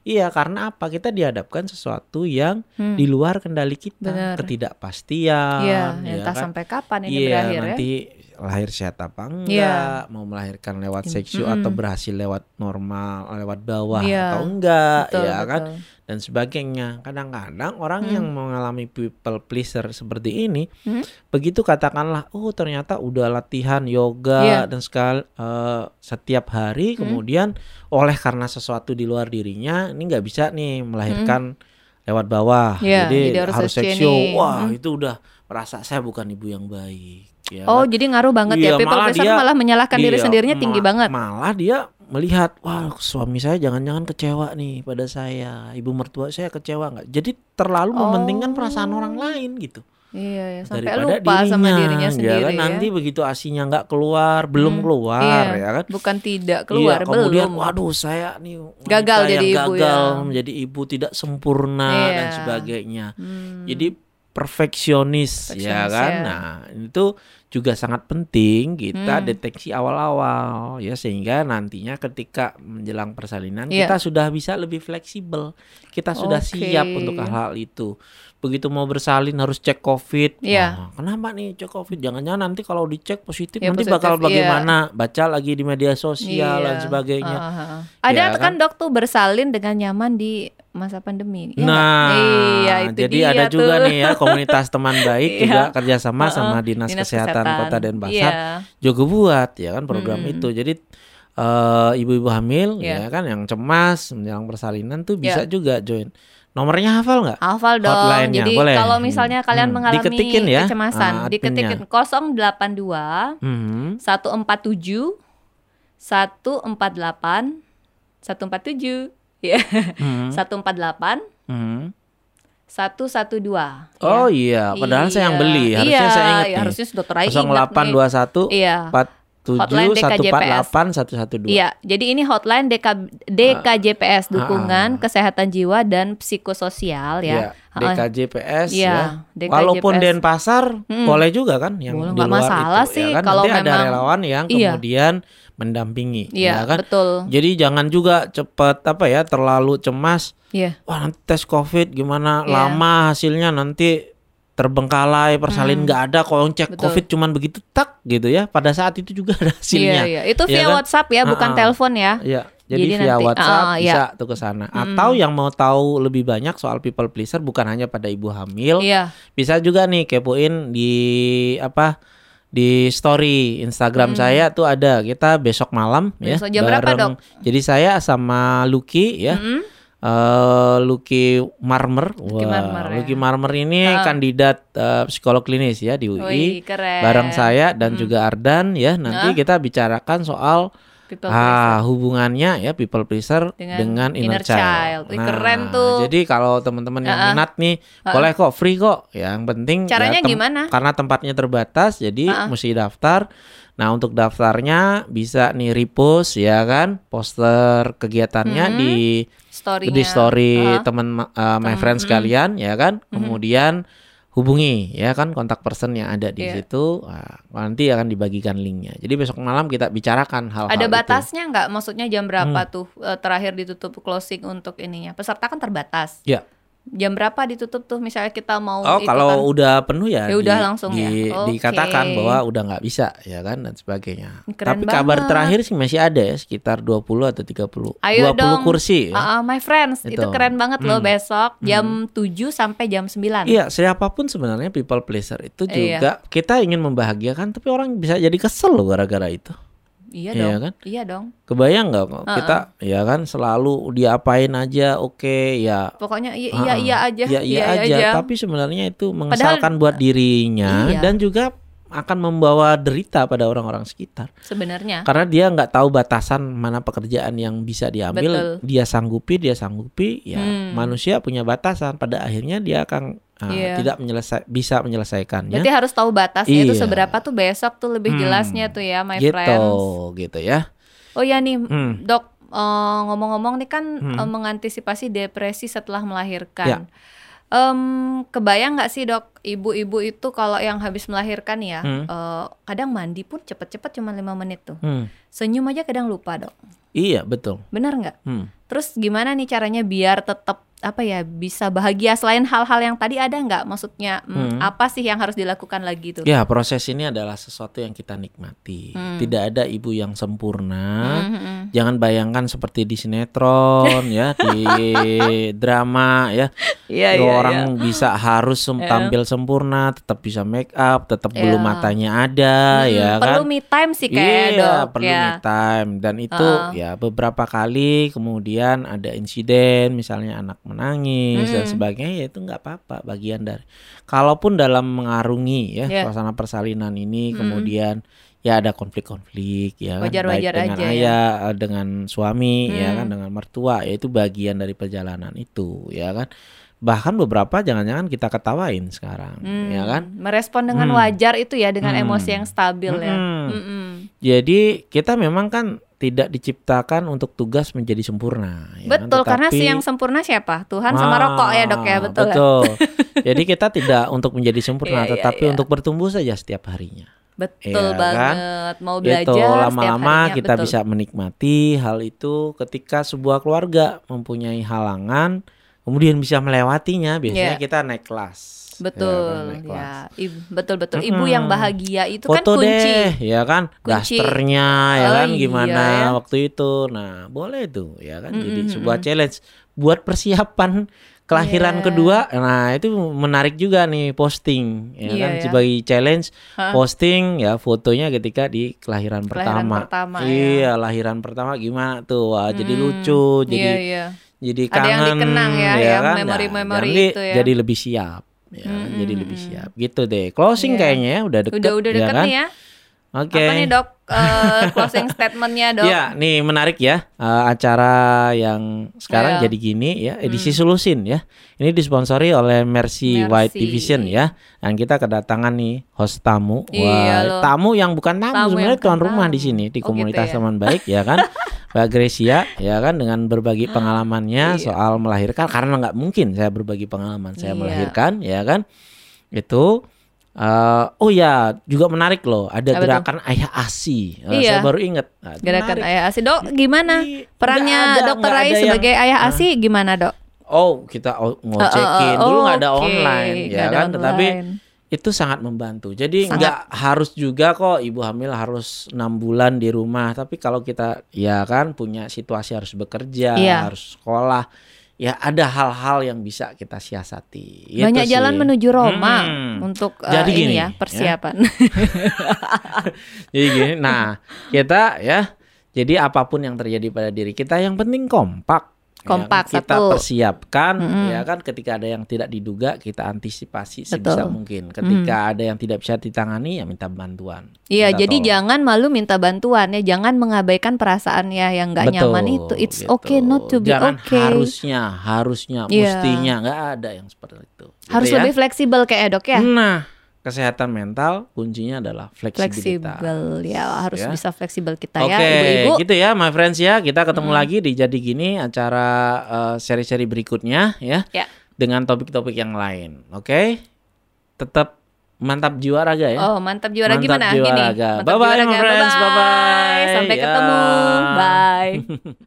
Iya karena apa kita dihadapkan sesuatu yang hmm. di luar kendali kita Bener. ketidakpastian Iya ya entah kan? sampai kapan ini iya, berakhir nanti ya lahir sehat apa enggak yeah. mau melahirkan lewat seksu mm -hmm. atau berhasil lewat normal lewat bawah yeah. atau enggak betul, ya kan dan sebagainya. Kadang-kadang orang hmm. yang mengalami people pleaser seperti ini, hmm. begitu katakanlah, oh ternyata udah latihan yoga yeah. dan sekali uh, setiap hari, hmm. kemudian oleh karena sesuatu di luar dirinya, ini nggak bisa nih melahirkan hmm. lewat bawah, yeah, jadi, jadi harus, harus seksual. Wah hmm. itu udah merasa saya bukan ibu yang baik. Ya, oh kan? jadi ngaruh banget ya? iya, ya people pleaser malah menyalahkan iya, diri sendirinya tinggi banget. Malah dia melihat wah suami saya jangan-jangan kecewa nih pada saya ibu mertua saya kecewa nggak jadi terlalu oh. mementingkan perasaan orang lain gitu Iya, ya. sampai Daripada lupa dirinya, sama dirinya ya sendiri. Ya kan nanti begitu asinya nggak keluar, belum hmm, keluar, iya. ya kan? Bukan tidak keluar, iya, kemudian, belum. waduh saya nih gagal jadi ibu gagal ya. menjadi ibu tidak sempurna iya. dan sebagainya. Hmm. Jadi perfeksionis, ya kan. ya. Nah, itu juga sangat penting kita Hmm. deteksi awal-awal ya sehingga nantinya ketika menjelang persalinan Iya. kita sudah bisa lebih fleksibel. Kita sudah Oke. siap untuk hal-hal itu. Begitu mau bersalin harus cek COVID. Iya. Wah, kenapa nih cek COVID? Jangan-jangan nanti kalau dicek positif Ya, nanti positif, bakal iya. bagaimana? Baca lagi di media sosial dan Iya. sebagainya. Ah, ah, ah. Ada Ya kan dok tuh bersalin dengan nyaman di masa pandemi. ya? Nah, iya, itu jadi dia ada juga tuh. nih ya komunitas teman baik Iya. juga kerjasama sama Heeh, dinas, kesehatan, Kota Denpasar Iya. juga buat ya kan program Mm-mm. itu. Jadi eh, ibu-ibu hamil Iya. ya kan yang cemas menjelang persalinan tuh bisa Iya. juga join. Nomornya hafal nggak? Hafal dong. Hotline-nya, Jadi boleh. kalau misalnya kalian Hmm, mengalami diketikin ya, kecemasan, adminnya. diketikin 082 Hmm. 147 148 147 ya. Hmm. 148 Hmm. 112. Oh iya, padahal saya yang Iya. beli. Harusnya iya, saya ingat iya, nih. harusnya sudah terakhir ingat nih. 0821 Iya. 47 Hotline DKJPS. 148 112. Iya, jadi ini hotline DK, DKJPS Ah, dukungan kesehatan jiwa dan psikososial Iya, ya. Heeh. DKJPS Iya, ya. DKJPS. Walaupun Denpasar Mm-mm. boleh juga kan yang Boleh, di luar masalah itu, sih ya kan? kalau Nanti ada memang- relawan yang Iya. Mendampingi Iya, ya kan. betul. Jadi jangan juga cepet apa ya terlalu cemas. Iya. Wah nanti tes COVID gimana Iya. lama hasilnya nanti terbengkalai persalin Hmm. nggak ada kalau cek Betul. COVID cuman begitu tak gitu ya. Pada saat itu juga ada hasilnya. Iya, iya. Itu Iya via kan? WhatsApp ya, bukan Ah, ah. telepon ya. Iya, jadi, Jadi via nanti- WhatsApp ah, bisa iya. tuh ke sana. Atau yang mau tahu lebih banyak soal people pleaser bukan hanya pada ibu hamil, Iya. bisa juga nih kepoin di apa di story Instagram saya tuh ada kita besok malam Hmm. Besok ya jam berapa, Dok? Jadi saya sama Lucky ya. Mm-mm. eh Lucky Marmer. Lucky Wah, Marmer, ya. Lucky Marmer ini Ah. kandidat eh, psikolog klinis ya di UI. Keren. Bareng saya dan juga Ardan ya. Nanti Ah. kita bicarakan soal People ah hubungannya ya people pleaser Dengan dengan, inner, inner child. Wih, keren tuh. Jadi kalau teman-teman yang Ah, ah. minat nih boleh kok free kok. Yang penting ya Caranya tem- gimana? Karena tempatnya terbatas jadi Ah, ah. mesti daftar. Nah, untuk daftarnya bisa nih repost ya kan poster kegiatannya Mhm. di Story-nya. di story Ah. teman uh, my friends sekalian ya kan. Kemudian hubungi ya kan kontak person yang ada di Iya. situ. Nah, nanti akan dibagikan linknya. Jadi besok malam kita bicarakan hal-hal Ada batasnya nggak? Maksudnya jam berapa Hmm. tuh eh, terakhir ditutup closing untuk ininya? Peserta kan terbatas. Ya. Jam berapa ditutup tuh? Misalnya kita mau Oh, kalau udah penuh ya, Ya udah langsung ya? di- Oke. dikatakan bahwa udah nggak bisa ya kan dan sebagainya. Keren Tapi kabar banget. terakhir sih masih ada ya sekitar 20 atau 30. Ayo 20 dong. kursi ya. Ah, ah, my friends, itu, Itu. keren banget loh Hmm. besok jam 7 sampai jam 9. Iya, siapa pun sebenarnya people pleaser itu Iya. juga kita ingin membahagiakan tapi orang bisa jadi kesel loh gara-gara itu. Iya Iya dong. kan? Iya dong. Kebayang nggak kok Uh-uh. kita ya kan selalu diapain aja oke ya Pokoknya iya Ah, iya iya aja. Iya iya aja, tapi sebenarnya itu mengesalkan buat dirinya Iya. dan juga akan membawa derita pada orang-orang sekitar. sebenarnya. Karena dia nggak tahu batasan mana pekerjaan yang bisa diambil, Betul. dia sanggupi, dia sanggupi, ya Hmm. manusia punya batasan. Pada akhirnya dia akan uh, Iya. tidak menyelesai, bisa menyelesaikannya. Berarti harus tahu batasnya itu Iya. seberapa tuh besok tuh lebih Hmm. jelasnya tuh ya my gitu, friends. gitu ya. Oh ya nih, Hmm. Dok, eh, ngomong-ngomong nih kan Hmm. eh, mengantisipasi depresi setelah melahirkan. Em, kebayang nggak sih dok, ibu-ibu itu kalau yang habis melahirkan ya, Hmm. eh, kadang mandi pun cepet-cepet cuma lima menit tuh. Hmm. Senyum aja kadang lupa dok. Iya betul. Bener nggak? Hmm. Terus gimana nih caranya biar tetap apa ya bisa bahagia selain hal-hal yang tadi ada nggak? Maksudnya mm, Hmm. apa sih yang harus dilakukan lagi tuh? Ya proses ini adalah sesuatu yang kita nikmati. Hmm. Tidak ada ibu yang sempurna. Hmm, hmm, hmm. Jangan bayangkan seperti di sinetron ya, di drama ya. Bahwa iya orang iya. bisa harus sem- Iya. tampil sempurna, tetap bisa make up, tetap Iya. bulu matanya ada Hmm, ya perlu kan. me time sih kayak Iya, dok perlu ya. me time dan itu Heeh. ya beberapa kali kemudian ada insiden misalnya anak menangis dan Mm-mm. sebagainya ya itu nggak apa-apa bagian dari. Kalaupun dalam mengarungi ya Iya. suasana persalinan ini Mm-mm. kemudian ya ada konflik-konflik ya kan Wajar-wajar baik dengan aja ya. ayah eh, dengan suami ya Hmm. kan dengan mertua ya itu bagian dari perjalanan itu ya kan bahkan beberapa jangan-jangan kita ketawain sekarang Hmm, ya kan Merespon dengan Hmm. wajar itu ya dengan Hmm. emosi yang stabil ya. Mm-mm. Mm-mm. Jadi kita memang kan tidak diciptakan untuk tugas menjadi sempurna. Ya kan? betul, kan? karena si yang sempurna siapa? Tuhan sama ah, rokok ya dok ya betul. Betul. Jadi kita tidak untuk menjadi sempurna, yeah, iya, tetapi yeah. untuk bertumbuh saja setiap harinya. Betul ya, banget. Kan? Mau belajar itu lama-lama kita betul. bisa menikmati hal itu ketika sebuah keluarga mempunyai halangan kemudian bisa melewatinya biasanya yeah. kita naik kelas. Betul, ya, kan, ya. betul betul. Ibu hmm. yang bahagia itu kan Foto kan kunci. deh, ya kan, kunci. dasternya, ya oh, kan, iya, gimana ya. waktu itu. Nah, boleh tuh, ya kan. Mm -hmm. Jadi sebuah challenge buat persiapan kelahiran yeah. kedua nah itu menarik juga nih posting ya yeah, kan yeah. sebagai challenge huh? posting ya fotonya ketika di kelahiran, kelahiran pertama, pertama iya ya. lahiran pertama gimana tuh wah hmm, jadi lucu jadi yeah, yeah. jadi kangen ada yang dikenang ya, ya kan? memori-memori nah, itu ya jadi lebih siap ya hmm, jadi lebih siap gitu deh closing yeah. kayaknya ya udah deket udah udah deket ya kan? nih ya Oke. Okay. Apa nih dok uh, closing statementnya dok? Ya, nih menarik ya uh, acara yang sekarang Ayo. jadi gini ya edisi hmm. Solusin ya. Ini disponsori oleh Mercy, Mercy White Division ya. Dan kita kedatangan nih host tamu. Iya Wah, tamu yang bukan tamu, tamu sebenarnya tuan rumah di sini di oh, komunitas gitu ya? teman baik ya kan. Mbak Grecia ya kan dengan berbagi pengalamannya iya. soal melahirkan karena nggak mungkin saya berbagi pengalaman saya iya. melahirkan ya kan. Itu Uh, oh ya, juga menarik loh. Ada Apa gerakan itu? ayah asi. Uh, iya. Saya baru ingat. Nah, gerakan menarik. ayah asi. Dok, gimana perannya ada, dokter Rai sebagai yang, ayah asi gimana, Dok? Oh, kita ngocekin. Uh, uh, uh, Dulu nggak ada okay. online, ya gak kan? Online. Tetapi itu sangat membantu. Jadi nggak harus juga kok ibu hamil harus enam bulan di rumah. Tapi kalau kita ya kan punya situasi harus bekerja, iya. harus sekolah ya ada hal-hal yang bisa kita siasati. Banyak sih. jalan menuju Roma hmm. untuk uh, Jadi ini ya, ya. persiapan. Ya. jadi gini, nah kita ya, jadi apa pun yang terjadi pada diri kita yang penting kompak kompak ya, kita satu. persiapkan mm -hmm. ya kan ketika ada yang tidak diduga kita antisipasi sebisa Betul. mungkin ketika mm. ada yang tidak bisa ditangani ya minta bantuan iya jadi tolong. jangan malu minta bantuan ya jangan mengabaikan perasaan ya yang nggak nyaman itu it's gitu. okay not to be jangan okay harusnya harusnya yeah. mestinya nggak ada yang seperti itu gitu harus ya? lebih fleksibel kayak dok ya nah kesehatan mental kuncinya adalah fleksibilitas. Fleksibel ya harus ya. bisa fleksibel kita okay, ya ibu-ibu. gitu ya my friends ya. Kita ketemu hmm. lagi di jadi gini acara uh, seri-seri berikutnya ya. ya. Dengan topik-topik yang lain. Oke. Okay? Tetap mantap jiwa raga ya. Oh, mantap jiwa raga gimana? Jiwa Gini. Raga. Bye bye my friends. Bye bye. Sampai ya. ketemu. Bye.